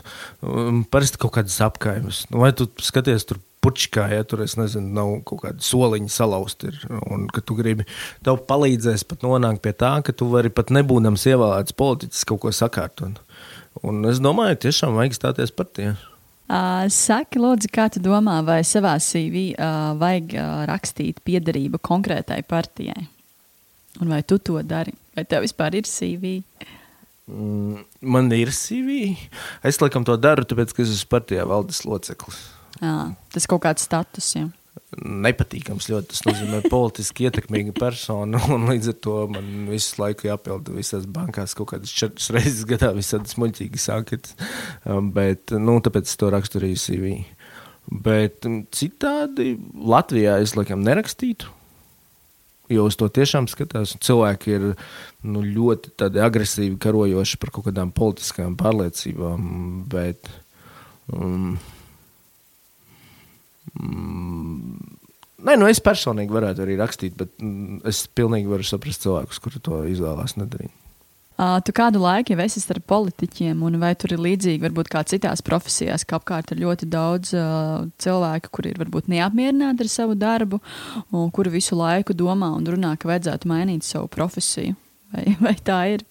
um, parasti kaut kādas apkaimes. Nu, vai tu skaties tur puķikā, ja tur nezinu, nav kaut kāda soliņa salauzta, un ka tu gribi, tev palīdzēs pat nonākt pie tā, ka tu vari pat nebūdams ievēlēts politiķis kaut ko sakārtot. Un es domāju, tiešām vajag stāties par tiem. Uh, saki, lūdzu, kā tu domā, vai savā CV uh, vajag uh, rakstīt piedarību konkrētai partijai? Un vai tu to dari? Vai tev vispār ir CV? Mm, man ir CV. Es laikam to daru, tāpēc, ka es esmu partijā valdes loceklis. Jā, tas kaut kāds status. Ja. Nepatīkams ļoti. Tas nozīmē politiski ietekmīga persona. Un līdz ar to man visu laiku jāpilda visās bankās kaut kādas četras reizes gadā, visādi smuļķīgi sākat. Um, bet, nu, tāpēc es to rakstu arī CV. Bet um, citādi Latvijā es laikam nerakstītu. Jo uz to tiešām skatās. Cilvēki ir nu, ļoti agresīvi karojoši par kaut kādām politiskām pārliecībām. Bet, um, mm, Nē, nu es personīgi varētu arī rakstīt, bet mm, es pilnīgi varu saprast cilvēkus, kuri to izvēlās nedarīt. Uh, tu kādu laiku jau esi starp politiķiem, un vai tur ir līdzīgi, varbūt kā citās profesijās, ka apkārt ir ļoti daudz uh, cilvēku, kuri ir varbūt neapmierināti ar savu darbu, un kuri visu laiku domā un runā, ka vajadzētu mainīt savu profesiju. Vai, vai tā ir?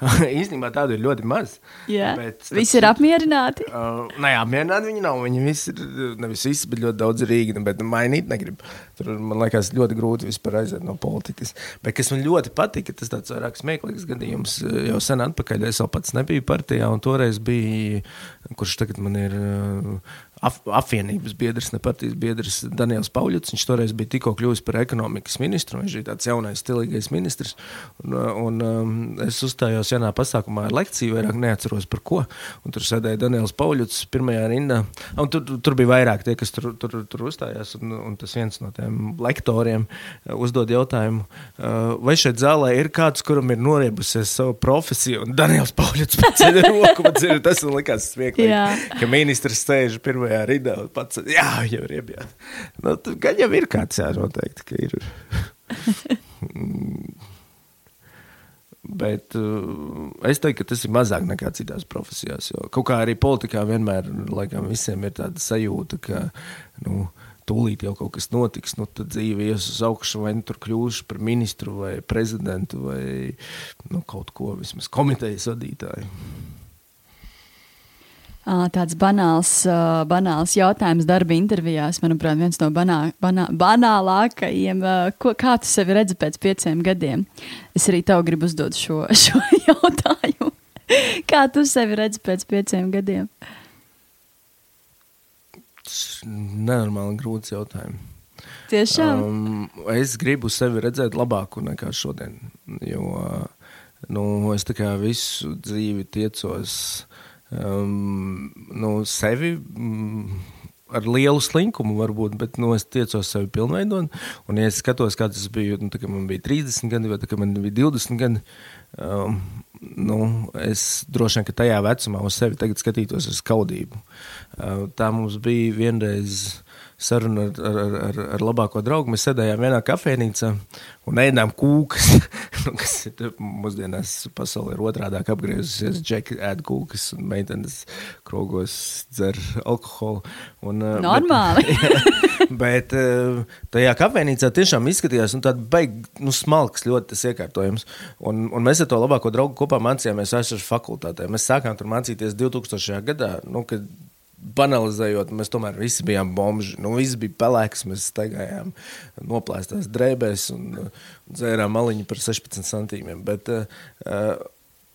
*laughs* Īstenībā tādu ir ļoti maz. Jā, bet, visi ir apmierināti. Uh, nē, apmierināti viņi nav. Viņi visi ir, nevis visi, bet ļoti daudz rīgi, bet mainīt negrib. Tur man liekas ļoti grūti vispār aiziet no politikas. Bet kas man ļoti patika, tas tāds vairāk smieklīgs gadījums. Jau sen atpakaļ es vēl pats nebiju partijā, un toreiz bija, kurš tagad man ir ap, apvienības biedrs, ne partijas biedrs Daniels Pauļots. Viņš toreiz bija tikko kļuvis par ekonomikas ministru. Viņš ir tāds jaunais, stilīgais ministrs. Un, un, um, es uzstājos vienā pasākumā ar lekciju, vairāk neatceros par ko. Un tur sēdēja Daniels Pauļots pirmajā rindā. Un tur, tur bija vairāk tie, kas tur, tur, tur uzstājās. Un, un tas viens no tiem lektoriem uzdod jautājumu, uh, vai šeit zālē ir kāds, kuram ir noriebusies savu profesiju. Un Daniels Pauļots paceļ roku, man dzird, tas man likās smieklīgi, ka ministrs sēž pirmajā pirmajā rindā un pats - jā, jau ir iebjāts. Nu, gan jau ir kāds, jā, noteikti, ka ir. *laughs* Bet uh, es teiktu, ka tas ir mazāk nekā citās profesijās. Jo kaut kā arī politikā vienmēr laikam, visiem ir tāda sajūta, ka nu, tūlīt jau kaut kas notiks. Nu, tad dzīve ies uz augšu, vai nu tur kļūšu par ministru vai prezidentu vai nu, kaut ko vismaz komitejas vadītāju. Tāds banāls, banāls jautājums darba intervijās, manuprāt, viens no banā, banā, banālākajiem. Ko, kā tu sevi redzi pēc pieciem gadiem? Es arī tev gribu uzdot šo, *laughs* šo jautājumu. Kā tu sevi redzi pēc pieciem gadiem? Nenormāli grūts jautājums. Tiešām. Um, es gribu sevi redzēt labāku nekā šodien. Jo nu, es visu dzīvi tiecos um, nu, sevi. Um, ar lielu slinkumu, varbūt, bet nu, es tiecos sevi pilnveidot. Un, ja es skatos, kāds tas bija, nu, kad man bija 30 gadi, vai tā, man bija 20 gadi, um, nu, es droši vien, ka tajā vecumā uz sevi tagad skatītos ar skaudību. Uh, tā mums bija vienreiz saruna ar, ar, ar, ar labāko draugu. Mēs sēdējām vienā kafejnīcā un ēdām kūkas, *laughs* nu, kas ir mūsdienās pasaulē ir otrādi apgriezusies. Džeki ēd kūkas un meitenes krogos dzer alkoholu. Un, Normāli. *laughs* Bet, bet tajā kafejnīcā tiešām izskatījās nu, tāds beigas, nu, smalks ļoti tas iekārtojums. Un, un mēs ar to labāko draugu kopā mācījāmies Ašas fakultātē. Mēs sākām tur mācīties 2000. gadā. Nu, kad banalizējot, mēs tomēr visi bijām bomži. Nu, visi bija pelēks, mēs staigājām noplēstās drēbēs un, un dzērām maliņu par 16 centīmiem. Bet, uh,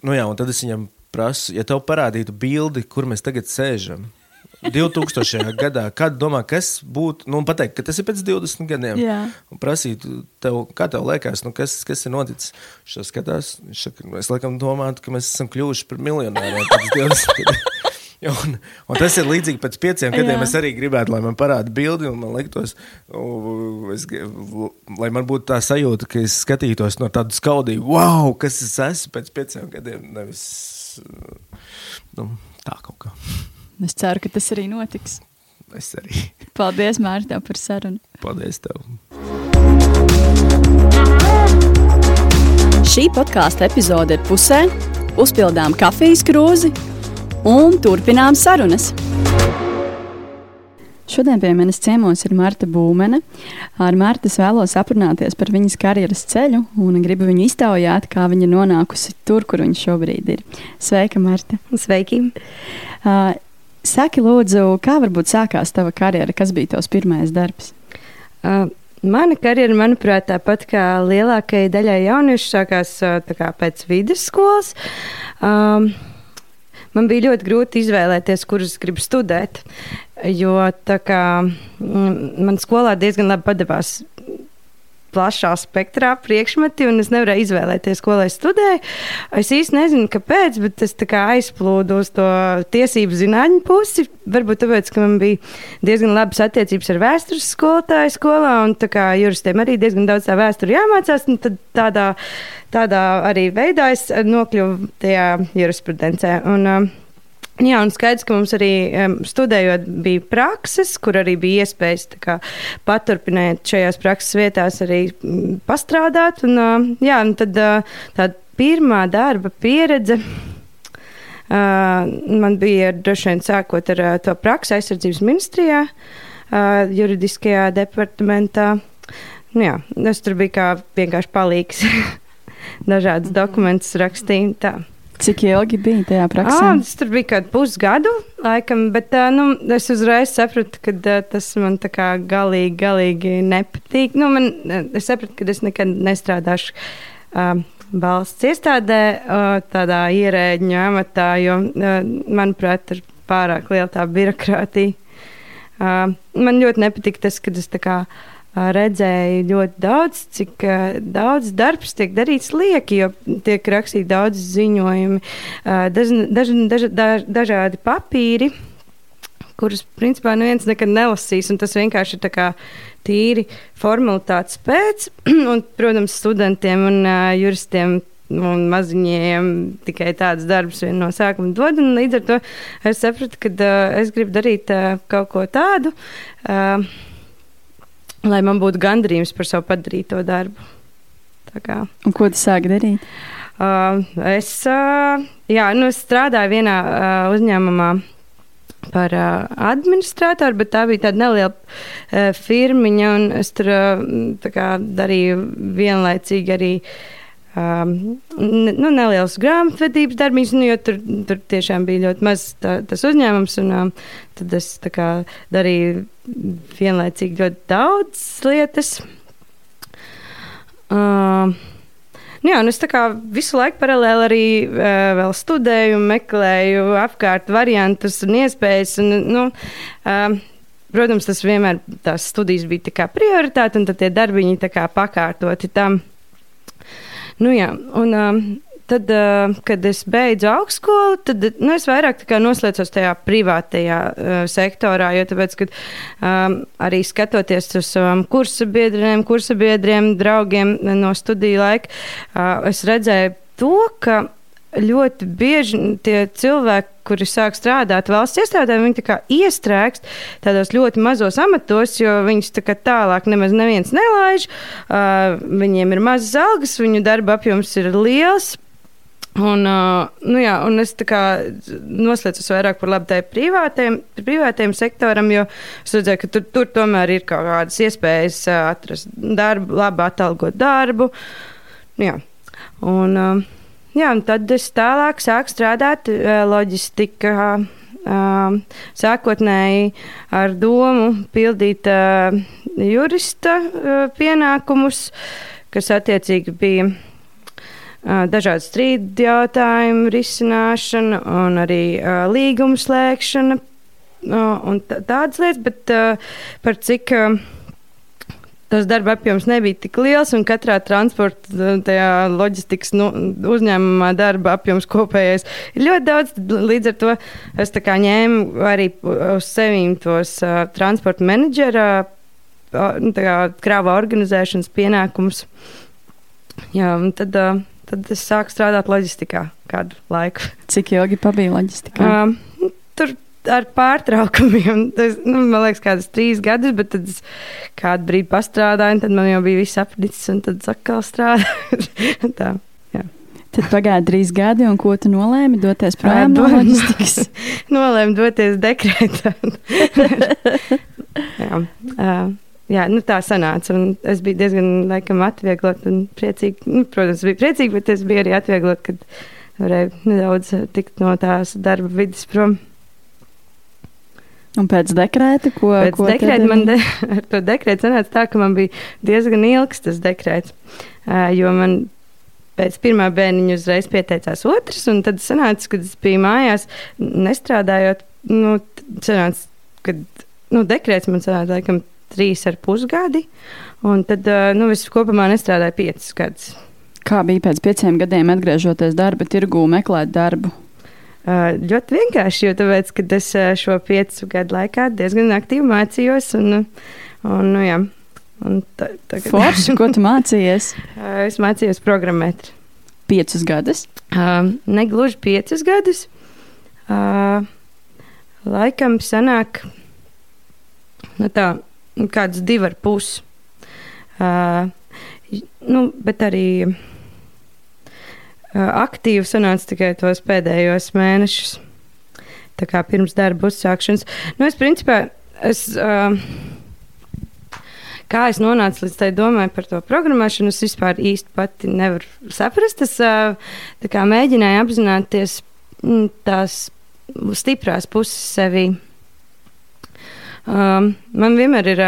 nu jā, un tad es viņam prasu, ja tev parādītu bildi, kur mēs tagad sēžam. 2000. *laughs* gadā, kad domā, kas būtu, nu, pateikt, ka tas ir pēc 20 gadiem. Jā. Un prasīt, tev, kā tev liekas, nu, kas, kas ir noticis? Viņš skatās, viņš saka, es laikam domāju, ka mēs esam kļuvuši par miljonāriem pēc 20 *laughs* gadiem. *laughs* Un, un tas ir līdzīgi pēc pieciem gadiem. Jā. Es arī gribētu, lai man parāda bildi, un man liktos, es, lai man būtu tā sajūta, ka es skatītos no tāda skaudīga, wow, kas es esmu pēc pieciem gadiem. Nevis nu, tā kaut kā. Es ceru, ka tas arī notiks. Es arī. Paldies, Mārtiņ, par sarunu. Paldies tev! Šī podkāstu epizode ir pusē, uzpildām kafijas krūzi un turpinām sarunas. Šodien pie manis ciemos ir Marta Būmene. Ar Martu es vēlos aprunāties par viņas karjeras ceļu un gribu viņu iztaujāt, kā viņa nonākusi tur, kur viņa šobrīd ir. Sveika, Marta! Sveiki! Uh, saki, lūdzu, kā varbūt sākās tava karjera? Kas bija tavs pirmais darbs? Uh, mana karjera, manuprāt, tāpat kā lielākajai daļai jauniešu, sākās uh, kā pēc vidusskolas. Um, man bija ļoti grūti izvēlēties, kurus gribu studēt. Jo kā mm, man skolā diezgan labi padevās plašā spektrā priekšmeti, un es nevarēju izvēlēties, ko lai studēju. Es īsti nezinu, kāpēc, bet es aizplūdu uz to tiesību zinātņu pusi. Varbūt tāpēc, ka man bija diezgan labas attiecības ar vēstures skolotāju skolā, un tā kā juristiem arī diezgan daudz tā vēsturi jāmācās, tad tādā, tādā arī veidā es nokļuvu tajā jurisprudencē. Un, um, Jā, un skaidrs, ka mums arī um, studējot bija prakses, kur arī bija iespējas kā, paturpināt šajās prakses vietās, arī mm, pastrādāt. Un, uh, jā, un tad uh, tāda pirmā darba pieredze. Uh, man bija droši vien sākot ar uh, to praksi aizsardzības ministrijā, uh, juridiskajā departamentā. Nu, jā, es tur biju kā vienkārši palīgs. *laughs* Dažādas dokumentus rakstīju. Tā. Cik ilgi bija tajā praksē? Ah, tas bija kaut pusgadu, laikam, bet nu, es uzreiz sapratu, ka tas man tā kā galīgi, galīgi nepatīk. Nu, man, es sapratu, ka es nekad nestrādāšu. Uh, Valsts iestādē, uh, tādā ierēģiņa amatā, jo, uh, manuprāt, ir pārāk liela tā birokrātija. Man ļoti nepatīk tas, ka es tā kā uh, redzēju ļoti daudz, cik daudz darbs tiek darīts lieki, jo tiek rakstīti daudz ziņojumi, daž, daž, daž, daž, dažādi papīri, kurus principā neviens nekad nelasīs, tas vienkārši ir tīri formalitātes pēc, *clears throat* un, protams, studentiem un uh, juristiem un maziņiem tikai tāds darbs vien no sākuma dod. Līdz ar to es sapratu, ka uh, es gribu darīt uh, kaut ko tādu. Uh, lai man būtu gandrījums par savu padarīto darbu. Un ko tu sāki darīt? Uh, es, uh, jā, nu, es strādāju vienā uh, uzņēmumā par uh, administratoru, bet tā bija tāda neliela uh, firmiņa, un es tur uh, darīju vienlaicīgi arī um, nu, neliels grāmatvedības darbības, nu, jo tur, tur tiešām bija ļoti maz tā, tas uzņēmums, un um, tad es kā, darīju vienlaicīgi ļoti daudz lietas. Uh, Nu jā, es visu laiku paralēli arī uh, studēju, meklēju apkārt variantus un iespējas. Un, nu, uh, protams, tas vienmēr tās studijas bija prioritāte, un tie darbiņi pakārtoti tam. Nu, jā, un, um, Tad, uh, kad es beidzu augstskolu, tad nu, es vairāk noslēdzos tajā privātajā uh, sektorā. Jo tāpēc, kad, um, arī skatoties uz saviem um, kursabiedriem, kursabiedriem, draugiem no studiju laika, uh, es redzēju to, ka ļoti bieži tie cilvēki, kuri sāk strādāt valsts iestādē, viņi tā iestrēgst tādos ļoti mazos amatos, jo viņus tā tālāk nemaz neviens nelaiž. Uh, viņiem ir mazas algas, viņu darba apjoms ir liels. Un, uh, nu jā, un es noslēdzu vairāk par labu privātajam, privātajam sektoram, jo es redzēju, ka tur, tur tomēr ir kaut kādas iespējas atrast darbu, labi atalgot darbu. Nu, jā. Un, uh, jā, un tad es tālāk sāku strādāt uh, loģistikā. Uh, sākotnēji ar domu pildīt uh, jurista uh, pienākumus, kas attiecīgi bija dažādu strīdu jautājumu risināšana un arī uh, līgumu slēgšana uh, un tādas lietas, bet uh, par cik uh, tas darba apjoms nebija tik liels, un katrā transporta tajā loģistikas nu, uzņēmumā darba apjoms kopējais ir ļoti daudz. Līdz ar to es ņēmu arī uz sevīm tos uh, transporta menedžera nu, krāva organizēšanas pienākumus. Jā, tad, uh, tad es sāku strādāt loģistikā kādu laiku. Cik ilgi pabija loģistikā? Uh, tur ar pārtraukumiem. *laughs* Tas, nu, man liekas, kādas trīs gadus, bet tad es kādu brīdi pastrādāju, un tad man jau bija viss apnicis, un tad atkal strādāju. *laughs* Tā, jā. Tad pagāja trīs gadi, un ko tu nolēmi doties projām no loģistikas? *laughs* nolēmu doties dekrētā. jā, uh, jā, nu tā sanāca. Es biju diezgan laikam atvieglot un priecīgi. Nu, protams, biju priecīgi, bet es biju arī atvieglot, kad varēju nedaudz tikt no tās darba vidas prom. Un pēc dekrēta, ko, pēc ko dekrēta man de, *laughs* ar to dekrētu sanāca tā, ka man bija diezgan ilgs tas dekrēts, jo man pēc pirmā bērniņa uzreiz pieteicās otrs, un tad sanāca, kad es biju mājās, nestrādājot, nu, sanāca, kad, nu, dekrēts man sanāca, laikam, trīs ar pusgadi, un tad, nu, es kopumā nestrādāju piecus gadus. Kā bija pēc pieciem gadiem atgriežoties darba tirgū, meklēt darbu? Uh, ļoti vienkārši, jo tāpēc, es šo piecu gadu laikā diezgan aktīvi mācījos. Un, un, nu, jā, un ta, tagad... Forši, ko tu mācījies? uh, *laughs* es mācījos programmēt. Piecus gadus? Uh, negluži piecus gadus. Uh, laikam sanāk nu tā, nu kāds divi ar pus. Uh, nu, bet arī aktīvi sanāca tikai tos pēdējos mēnešus. Tā kā pirms darba uzsākšanas. Nu, es principā, es, kā es nonācu līdz tai domai par to programmēšanu, es vispār īsti pati nevaru saprast. Es uh, mēģināju apzināties mm, tās stiprās puses sevī. Man vienmēr ir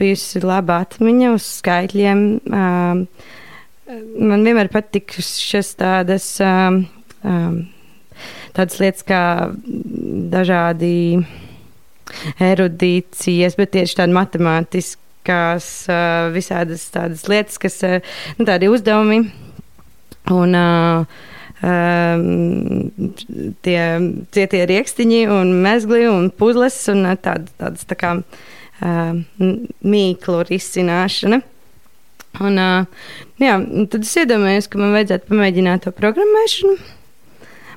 bijusi laba atmiņa uz skaitļiem. Uh, man vienmēr patīk šis tādas, um, um, tādas lietas kā dažādi erudīcijas, bet tieši tādi matemātiskās uh, visādas tādas lietas, kas uh, nu, tādi uzdevumi un uh, um, tie cietie riekstiņi un mezgli un puzles un uh, tād, tādas tā kā uh, mīklu risināšana. Un, jā, tad es iedomājos, ka man vajadzētu pamēģināt to programmēšanu.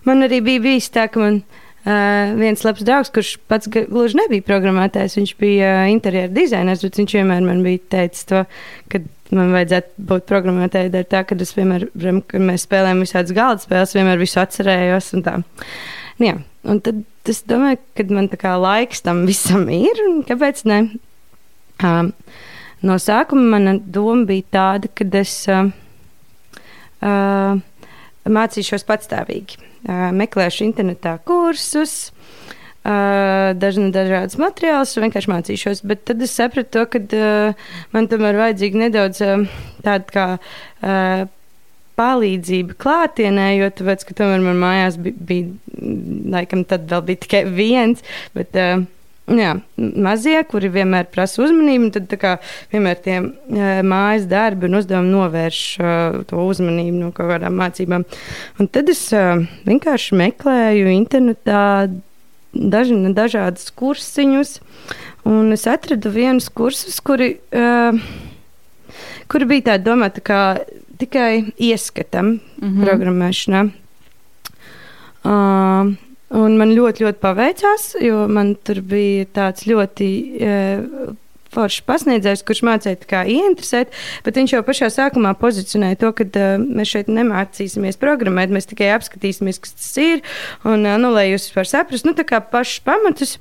Man arī bija bijis tā, ka man uh, viens labs draugs, kurš pats gluži nebija programmētājs, viņš bija uh, interjeru dizainers, bet viņš vienmēr man bija teicis to, ka man vajadzētu būt programmētājai dēļ tā, ka es vienmēr, kad mēs spēlējam visādas galda spēles, vienmēr visu atcerējos un tā. Jā, un tad es domāju, ka man tā kā laiks tam visam ir, un kāpēc ne? Um, No sākuma mana doma bija tāda, ka es uh, uh, mācīšos patstāvīgi. Uh, meklēšu internetā kursus, uh, dažna, dažādas materiālus, vienkārši mācīšos. Bet tad es sapratu, ka uh, man tomēr vajadzīga nedaudz uh, tāda kā. Uh, palīdzība klātienē, jo tāpēc, ka tomēr man mājās bija, bija laikam, tad vēl bija tikai viens. Bet, uh, Jā, mazie, kuri vienmēr prasa uzmanību, tad kā, vienmēr tie mājas darbi un uzdevumi novērš uh, to uzmanību no kaut kādām mācībām. Un tad es uh, vienkārši meklēju internetā daži, dažādus kursiņus, un es atradu vienus kursus, kuri, uh, kuri bija tādi domāti kā tikai ieskatam mm -hmm. programmēšanā. Uh, Un man ļoti, ļoti paveicās, jo man tur bija tāds ļoti. Uh, foršs pasniedzējs, kurš mācīja, kā ieinteresēt, bet viņš jau pašā sākumā pozicionēja to, ka uh, mēs šeit nemācīsimies programmēt, mēs tikai apskatīsimies, kas tas ir, un, uh, nu, lai jūs vispār saprastu, nu, tā kā pašus pamatus.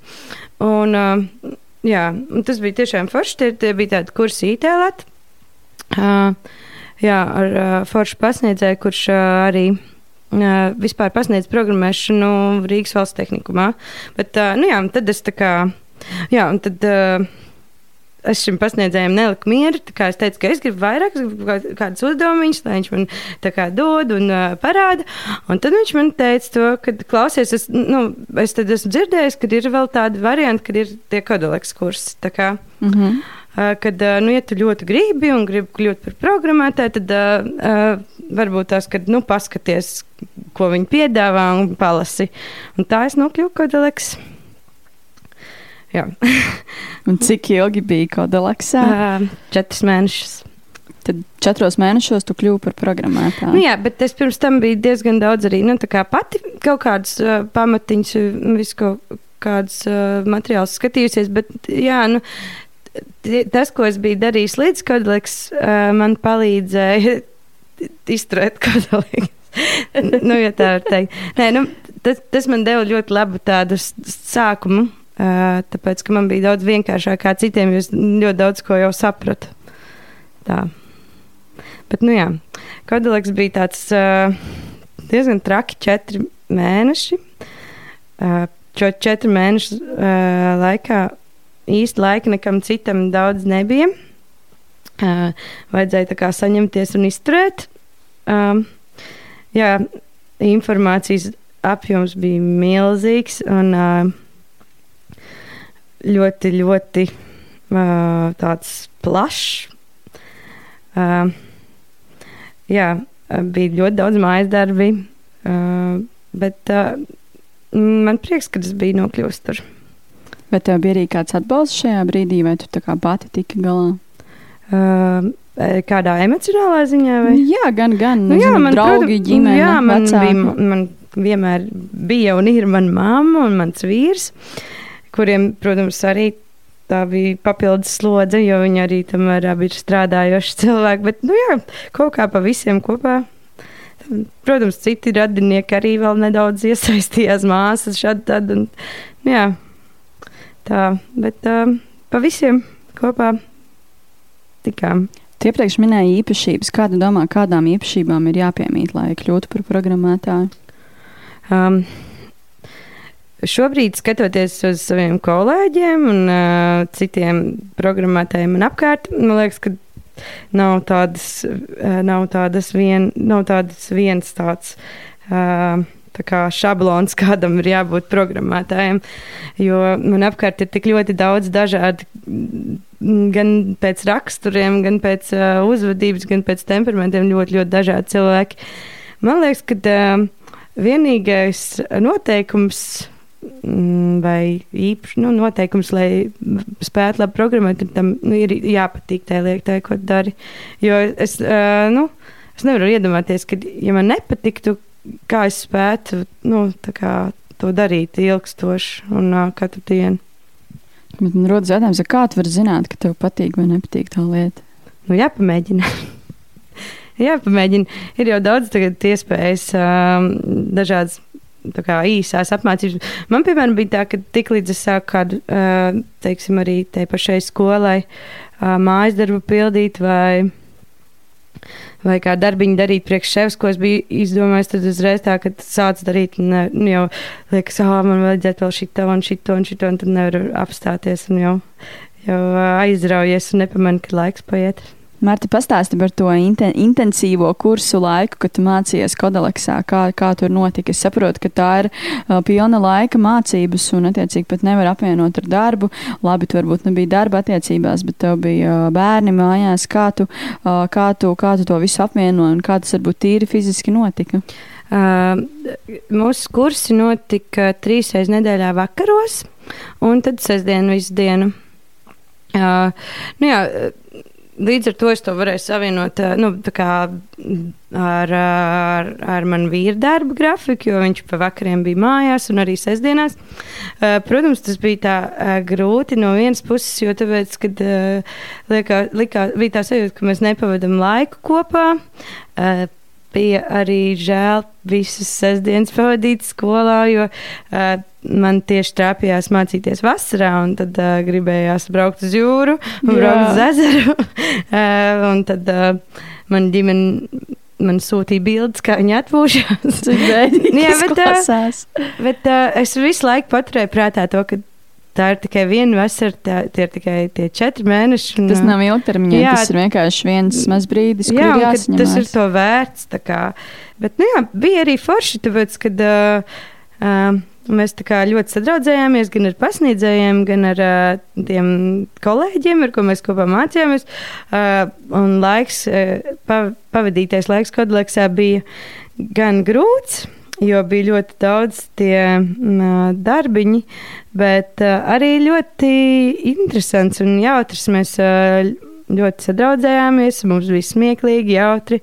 Un, uh, jā, un tas bija tiešām forši, tie, tie bija tādi kursi ITLēt, uh, jā, ar uh, foršu pasniedzēju, kurš uh, arī vispār pasniedz programmēšanu Rīgas valsts tehnikumā. Bet, nu jā, tad es tā kā, jā, un tad. Es šim pasniedzējam neliku mieru. Es teicu, ka es gribu vairāk, es gribu kādus uzdevumus, lai viņš man kā, dod un uh, parāda. Un tad viņš man teica, to, ka, klausies, es, nu, es esmu dzirdējis, ka ir vēl tādi varianti, kad ir tie kodoleks kursi. Mm -hmm. Uh, kad, uh, nu, ja tu ļoti gribi un gribi kļūt par programmētāju, tad uh, varbūt tas, kad, nu, paskaties, ko viņi piedāvā un palasi. Un tā es nokļuvu un cik ilgi bija Kodeleksā? Uh, četras mēnešus. Tad četros mēnešos tu kļuvi par programmētāju. Nu, jā, bet es pirms tam biju diezgan daudz arī nu, pati kaut kādus uh, pamatiņus, visu kaut kādus uh, materiālus skatījusies. Bet, jā, nu, tas, ko es biju darījis līdz kodoleks, uh, man palīdzēja *laughs* izturēt *laughs* kodoleks. nu, ja tā var teikt. Nē, nu, tas, tas man deva ļoti labu tādu sākumu. Tāpēc, ka man bija daudz vienkāršāk kā citiem, jo es ļoti daudz ko jau sapratu. Tā. Bet, nu jā, Kodoleks bija tāds diezgan traki četri mēneši. Šo četru mēnešu laikā īsti laika nekam citam daudz nebija. Uh, vajadzēja tā kā saņemties un izturēt. Um, jā, informācijas apjoms bija milzīgs un uh, ļoti, ļoti uh, tāds plašs. Uh, jā, bija ļoti daudz mājas darbi, uh, bet uh, man prieks, ka es biju nokļuvusi tur. Bet tev bija arī kāds atbalsts šajā brīdī, vai tu pati tiki galā? Uh, kādā emocionālā ziņā? Vai? Jā, gan, gan. Nu, jā, zinu, man draugi, protams, ģimene, jā, man, bija, man vienmēr bija un ir mana mamma un mans vīrs, kuriem, protams, arī tā bija papildus slodze, jo viņi arī tomēr abi ir strādājoši *laughs* cilvēki. Bet, nu jā, kaut kā pa visiem kopā. Protams, citi radinieki arī vēl nedaudz iesaistījās, māsas šādi tad. Un, nu jā, tā, bet uh, pa visiem kopā tikām. Tu iepriekš minēji īpašības. Kāda domā, kādām īpašībām ir jāpiemīt, lai kļūtu par programmētāju? Um, Šobrīd, skatoties uz saviem kolēģiem un uh, citiem programmētājiem man apkārt, man liekas, ka nav tādas, uh, nav tādas, vien, nav tādas viens tāds. Uh, šablons, *laughs* kādam ir jābūt programmētājam. Jo man apkārt ir tik ļoti daudz dažādu, gan pēc raksturiem, gan pēc uh, uzvedības, gan pēc temperamentiem, ļoti, ļoti dažādi cilvēki. Man liekas, ka uh, vienīgais noteikums Mm, vai īpaši nu, noteikums, lai spētu labi programmēt, tam nu, ir jāpatīk tai lietai, ko dari. Jo es, uh, nu, es nevaru iedomāties, ka, ja man nepatiktu, kā es spētu nu, kā, to darīt ilgstoši un uh, katru dienu. Bet man rodas jautājums, kā tu vari zināt, ka tev patīk vai nepatīk tā lieta? Nu, jāpamēģina. *laughs* jāpamēģina. Ir jau daudz iespējas, um, dažādas kā, īsās apmācības. Man, piemēram, bija tā, ka tiklīdz es sāku kādu, teiksim, arī tai pašai skolai mājas darbu pildīt vai vai kā darbiņu darīt priekš sevis, ko es biju izdomājis, tad uzreiz tā, ka sāc darīt, un nu, jau liekas, ah, man vajadzētu vēl šito un šito un šito, un tad nevaru apstāties un jau, jau aizraujies un nepamanu, ka laiks paiet. Marta, pastāsti par to inten intensīvo kursu laiku, kad mācījies Kodaleksā. Kā, kā tur notika? Es saprotu, ka tā ir uh, pilna laika mācības un, attiecīgi, pat nevar apvienot ar darbu. Labi, tu varbūt nebija darba attiecībās, bet tev bija uh, bērni mājās. Kā tu, uh, kā, tu, kā tu to visu apvienoji un kā tas varbūt tīri fiziski notika? Uh, mūsu kursi notika trīs reizes nedēļā vakaros, un tad sestdienu visu dienu. Uh, nu jā, līdz ar to es to varēju savienot nu, kā, ar, ar, ar manu vīru darba grafiku, jo viņš pa vakariem bija mājās un arī sestdienās. Protams, tas bija tā grūti no vienas puses, jo tāpēc, kad likā, likā, bija tā sajūta, ka mēs nepavadam laiku kopā bija arī žēl visas sestdienas pavadīt skolā, jo uh, man tieši trāpījās mācīties vasarā, un tad uh, gribējās braukt uz jūru braukt uz ezeru. *laughs* uh, un tad uh, man ģimene man sūtīja bildes, kā viņa atpūšas. *laughs* Jā, bet, uh, bet uh, es visu laiku paturēju prātā to, ka tā ir tikai viena vasara, tā, tie ir tikai tie četri mēneši. Un, tas nav ilgtermiņā, jā, tas ir vienkārši viens maz brīdis, jā, kur jāsaņem. Tas ir to vērts. Bet, nu jā, bija arī forši, tāpēc, kad uh, Uh, Mēs ļoti sadraudzējāmies gan ar pasniedzējiem, gan ar uh, tiem kolēģiem, ar ko mēs kopā mācījāmies. Uh, un laiks, uh, pavadītais laiks Kodleksā bija gan grūts, jo bija ļoti daudz tie darbiņi, bet arī ļoti interesants un jautrs. Mēs ļoti sadraudzējāmies, mums bija smieklīgi, jautri.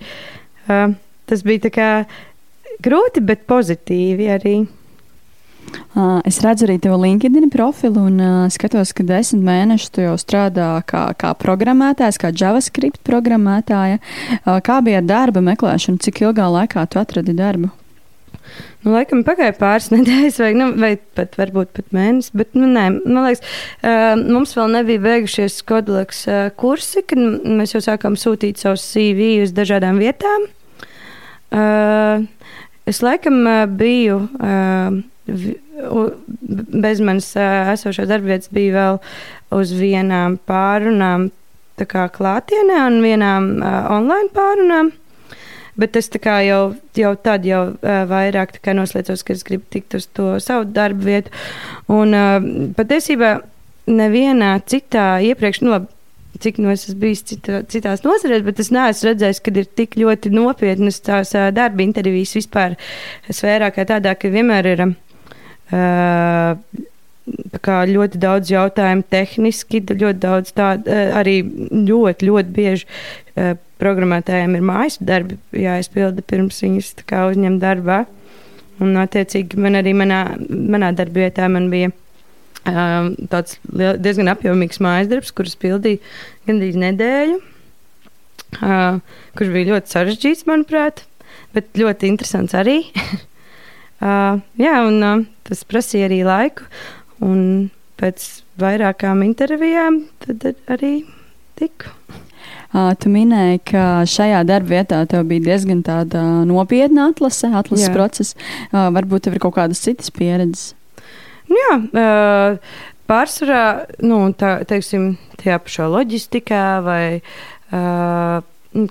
Tas bija kā grūti, bet pozitīvi arī. Es redzu arī tavu LinkedIn profilu un skatos, ka desmit mēnešus tu jau strādā kā, kā programmētājs, kā JavaScript programmētāja. Kā bija darba meklēšana? Cik ilgā laikā tu atradi darbu? Nu, laikam pagāja pāris *laughs* nedēļas, vai, nu, vai pat varbūt pat mēnesis. Bet, nu, nē, man liekas, uh, mums vēl nebija beigušies Kodlaks uh, kursi, kad mēs jau sākām sūtīt savus CV uz dažādām vietām. Uh, es laikam biju. Bez manis esošās darbvietas bija vēl uz vienām pārunām, tā kā klātienē, un vienām uh, online pārunām. Bet es jau, jau tad jau uh, vairāk noslēdzos, ka es gribu tikt uz to savu darbu vietu. Un uh, patiesībā nevienā citā iepriekš, nu, labi, cik no es esmu bijis cita, citās nozarēs, bet es neesmu redzējis, ka ir tik ļoti nopietnas tās darba intervijas vispār sfērā, kā tādā, ka vienmēr ir. Ļoti daudz jautājumu tehniski, ļoti daudz tādu arī ļoti, ļoti bieži programmētājiem ir mājas darbi jāizpilda pirms viņus uzņem darbā. Un, attiecīgi, man arī manā, manā darbvietā man bija um, tāds liel, diezgan apjomīgs mājas darbs, kurus pildīju gandrīz nedēļu, uh, kurš bija ļoti sarežģīts, manuprāt, bet ļoti interesants arī. *laughs* Uh, jā, un uh, tas prasīja arī laiku. Un pēc vairākām intervijām tad arī tiku. Uh, tu minēji, ka šajā darba vietā tev bija diezgan tāda nopietna atlase, atlases jā. process. Uh, varbūt tev ir kaut kādas citas pieredzes. Nu, jā, uh, pārsvarā, nu, tā, teiksim, tajā pašā loģistikā vai uh,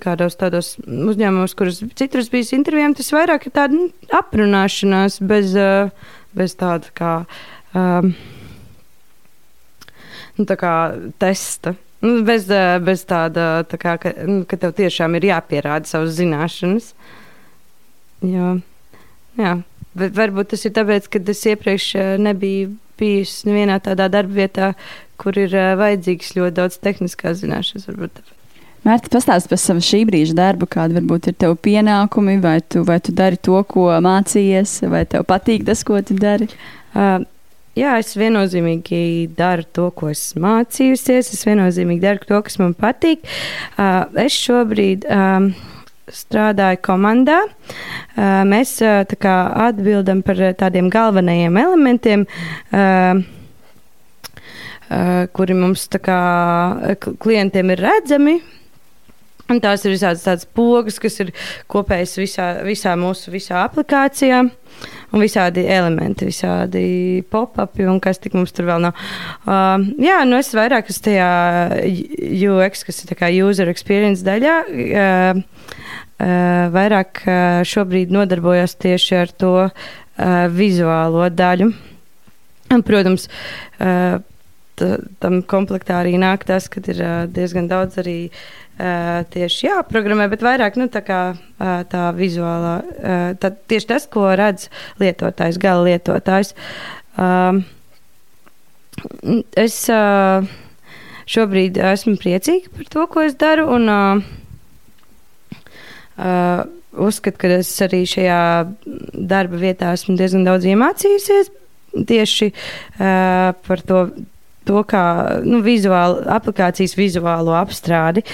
kādos tādos uzņēmumos, kurus citur bijis intervijām, tas vairāk ir tāda nu, aprunāšanās bez, uh, bez tāda kā, um, nu, tā kā testa. Nu, bez, uh, bez tāda, tā kā, ka, nu, ka tev tiešām ir jāpierāda savas zināšanas. Jo, jā, varbūt tas ir tāpēc, ka es iepriekš uh, nebiju bijusi nevienā tādā darba vietā, kur ir vajadzīgs ļoti daudz tehniskās zināšanas. Varbūt tāpēc. Mērķis pastāst par savu šī brīža darbu, kāda varbūt ir tev pienākumi, vai tu, vai tu dari to, ko mācījies, vai tev patīk tas, ko tu dari? Uh, jā, es viennozīmīgi daru to, ko esmu mācījusies. Es viennozīmīgi daru to, kas man patīk. Uh, es šobrīd. Um, strādāju komandā. Uh, mēs uh, kā, atbildam par tādiem galvenajiem elementiem, uh, kuri mums kā, klientiem ir redzami. Un tās ir visādas tādas pogas, kas ir kopējas visā, visā mūsu visā aplikācijā. Un visādi elementi, visādi pop-upi un kas tik mums tur vēl nav. Uh, jā, nu es vairāk uz tajā UX, kas ir tā kā user experience daļā. Uh, uh, vairāk uh, šobrīd nodarbojos tieši ar to uh, vizuālo daļu. Un, protams, uh, tam komplektā arī nāk tas, ka ir uh, diezgan daudz arī uh, tieši jāprogrammē, bet vairāk nu, tā, kā, tā vizuālā, tā, tieši tas, ko redz lietotājs, gala lietotājs. Es šobrīd esmu priecīga par to, ko es daru. Un, Uzskatu, ka es arī šajā darba vietā esmu diezgan daudz iemācījusies tieši uh, par to to kā nu, vizuāli, aplikācijas vizuālo apstrādi.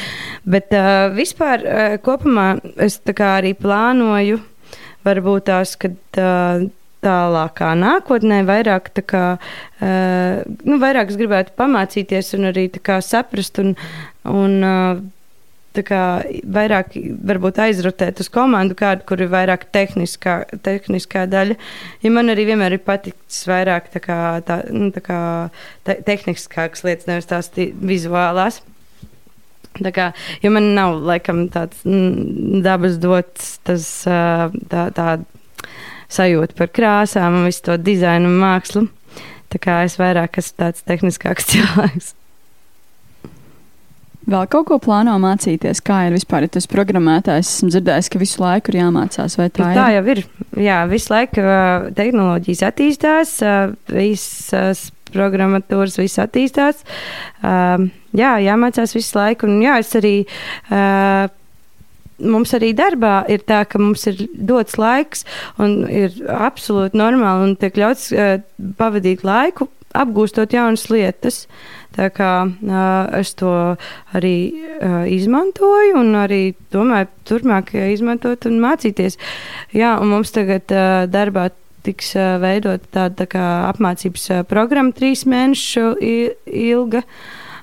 Bet uh, vispār uh, kopumā es arī plānoju, varbūt tās, kad. Uh, tālākā nākotnē, vairāk, kā, uh, nu, vairāk es gribētu pamācīties un arī saprast un, un uh, vairāk aizrotēt uz komandu, kādu, kur ir vairāk tehniskā, tehniskā daļa. Ja man arī vienmēr ir paticis vairāk tā kā, tā, nu, tā kā te, tehniskākas lietas, nevis tās vizuālās. Tā kā, ja man nav laikam tāds dabas dots, tas tā, tā sajūtu par krāsām un visu to dizainu un mākslu. Tā kā es vairāk esmu tāds tehniskāks *laughs* cilvēks. Vēl kaut ko plāno mācīties, kā ir vispār, ja tas programmētājs, esmu dzirdējis, ka visu laiku ir jāmācās, vai tā, tā jau ir? Jā, visu laiku tehnoloģijas attīstās, visas programmatūras, viss attīstās. Jā, jāmācās visu laiku, un jā, es arī mums arī darbā ir tā, ka mums ir dots laiks un ir absolūti normāli un tiek ļauts uh, pavadīt laiku apgūstot jaunas lietas. Tā kā uh, es to arī uh, izmantoju un arī domāju, turpmāk izmantot un mācīties. Jā, un mums tagad uh, darbā tiks uh, veidot tāda tā kā apmācības uh, programma trīs mēnešu ilga.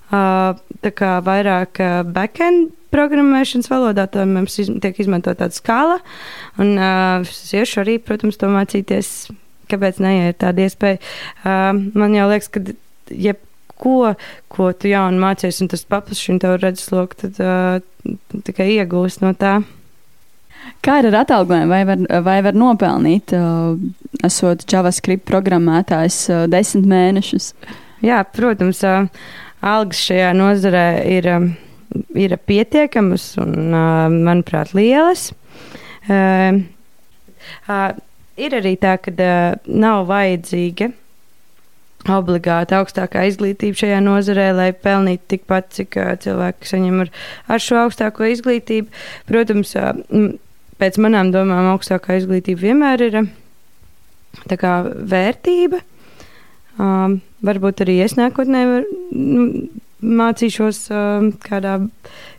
Uh, tā kā vairāk uh, backend programmēšanas valodā, tad mums iz, tiek izmantot tāda skala. Un uh, es iešu arī, protams, to mācīties kāpēc ne, ja tāda iespēja. Uh, man jau liekas, ka jebko, ko tu jaunu mācies, un tas paplašina tev redzesloku, tad uh, tikai iegūst no tā. Kā ir ar atalgojumu? Vai var, vai var nopelnīt, uh, esot JavaScript programmētājs, uh, desmit mēnešus? Jā, protams, uh, algas šajā nozarē ir, um, ir pietiekamas un, manuprāt, lielas. Ir arī tā, ka uh, nav vajadzīga obligāti augstākā izglītība šajā nozarē, lai pelnītu tikpat, cik uh, cilvēki saņem ar, ar šo augstāko izglītību. Protams, uh, pēc manām domām, augstākā izglītība vienmēr ir kā vērtība. Um, varbūt arī es nākotnē var, nu, mācīšos uh, kādā,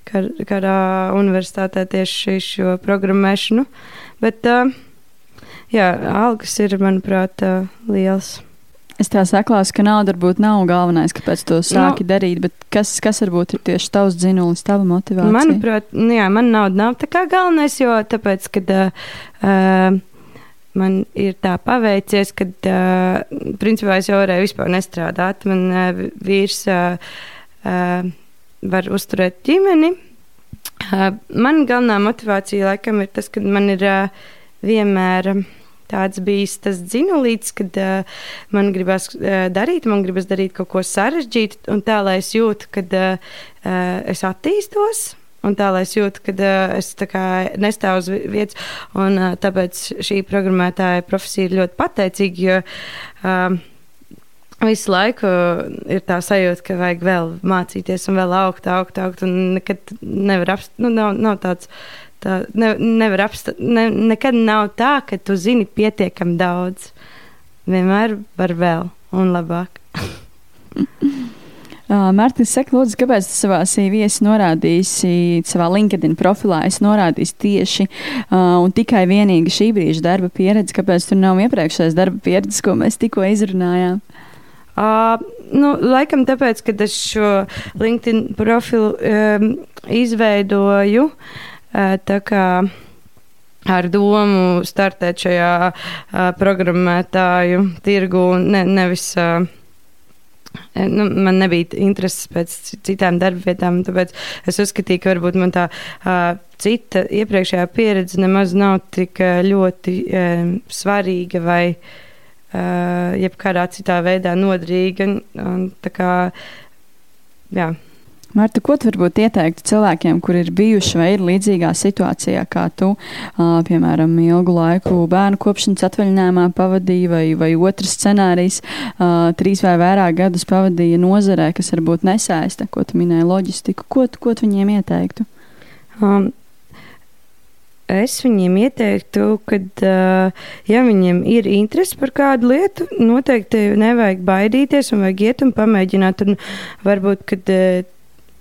kā, kādā universitātē tieši šo programmēšanu. Bet, uh, jā, algas ir, manuprāt, liels. Es tā saklāsu, ka nauda varbūt nav galvenais, kāpēc to sāki no, darīt, bet kas, kas varbūt ir tieši tavs dzinulis, tava motivācija? Manuprāt, nu jā, man nauda nav tā kā galvenais, jo tāpēc, kad uh, man ir tā paveicies, ka, uh, principā, es jau varēju vispār nestrādāt. Man uh, vīrs uh, uh, var uzturēt ģimeni. Uh, man galvenā motivācija laikam ir tas, ka man ir uh, vienmēr. Uh, tāds bijis tas dzinulīts, kad uh, man gribas uh, darīt, man gribas darīt kaut ko sarežģītu, un tā, lai es jūtu, ka uh, es attīstos. Un tā lai es jūtu, ka uh, es nestāvu uz vietas, un uh, tāpēc šī programmētāja profesija ir ļoti pateicīga, jo uh, visu laiku ir tā sajūta, ka vajag vēl mācīties un vēl augt, augt, augt, un nekad nevar apstāties. Nu, nav, nav tāds Tā ne, nevar apstāties. Ne, nekad nav tā, ka tu zini pietiekami daudz. Vienmēr var vēl un labāk. *laughs* Uh, Mārtiņš, saka, lūdzu, kāpēc tu savā CV esi norādījusi, savā LinkedIn profilā esi norādījis tieši uh, un tikai vienīgi šī brīža darba pieredze, kāpēc tur nav iepriekšējais darba pieredzes, ko mēs tikko izrunājām? Uh, nu, laikam tāpēc, ka es šo LinkedIn profilu um, izveidoju. Uh, Tā kā ar domu startēt šajā programmētāju tirgu, ne, nevis. Nu, man nebija intereses pēc citām darba vietām, tāpēc es uzskatīju, ka varbūt man tā uh, cita iepriekšējā pieredze nemaz nav tik ļoti uh, svarīga vai uh, jebkādā citā veidā noderīga. Un, tā kā, jā. Marta, ko tu varbūt ieteiktu cilvēkiem, kur ir bijuši vai ir līdzīgā situācijā kā tu, piemēram, ilgu laiku bērnu kopšanas atvaļinājumā pavadīja, vai, vai otrs scenārijs, trīs vai vairāk gadus pavadīja nozarē, kas varbūt nesaista, ko tu minēji, loģistiku? Ko, ko tu viņiem ieteiktu? Um, es viņiem ieteiktu, ka, ja viņiem ir interese par kādu lietu, noteikti nevajag baidīties un vajag iet un pamēģināt. Un varbūt, kad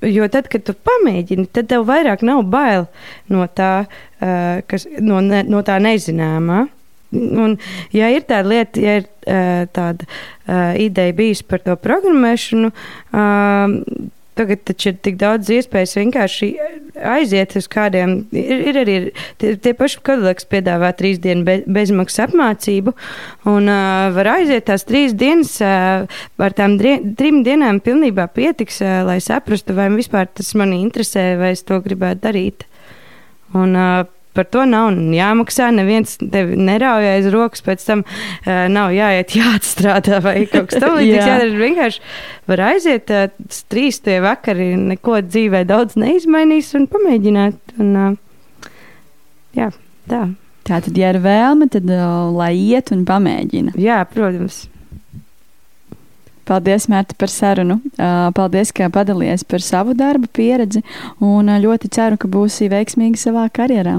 Jo tad, kad tu pamēģini, tad tev vairāk nav bail no tā, kas, no, ne, no tā nezināmā. Un, ja ir tāda lieta, ja ir tāda ideja bijusi par to programmēšanu, Tagad taču ir tik daudz iespējas vienkārši aiziet uz kādiem. Ir, ir arī tie, tie paši kodolēks piedāvā trīs dienu be, bezmaksas apmācību, un uh, var aiziet tās trīs dienas, uh, ar tām drie, trim dienām pilnībā pietiks, uh, lai saprastu, vai vispār tas mani interesē, vai es to gribētu darīt. Un, uh, par to nav jāmaksā. Neviens tevi nerauj aiz rokas, pēc tam uh, nav jāiet *laughs* jāatstrādā vai kaut kas tamlīdzīgs. Jā. jādara vienkārši var aiziet uh, trīs tie vakari, neko dzīvē daudz neizmainīs un pamēģināt. Un, uh, jā, tā. Tā tad, ja ir vēlme, tad uh, lai iet un pamēģina. Jā, protams. Paldies, Mērta, par sarunu. Paldies, ka padalījies par savu darbu pieredzi un ļoti ceru, ka būsi veiksmīgi savā karjerā.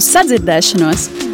Uz sadzirdēšanos!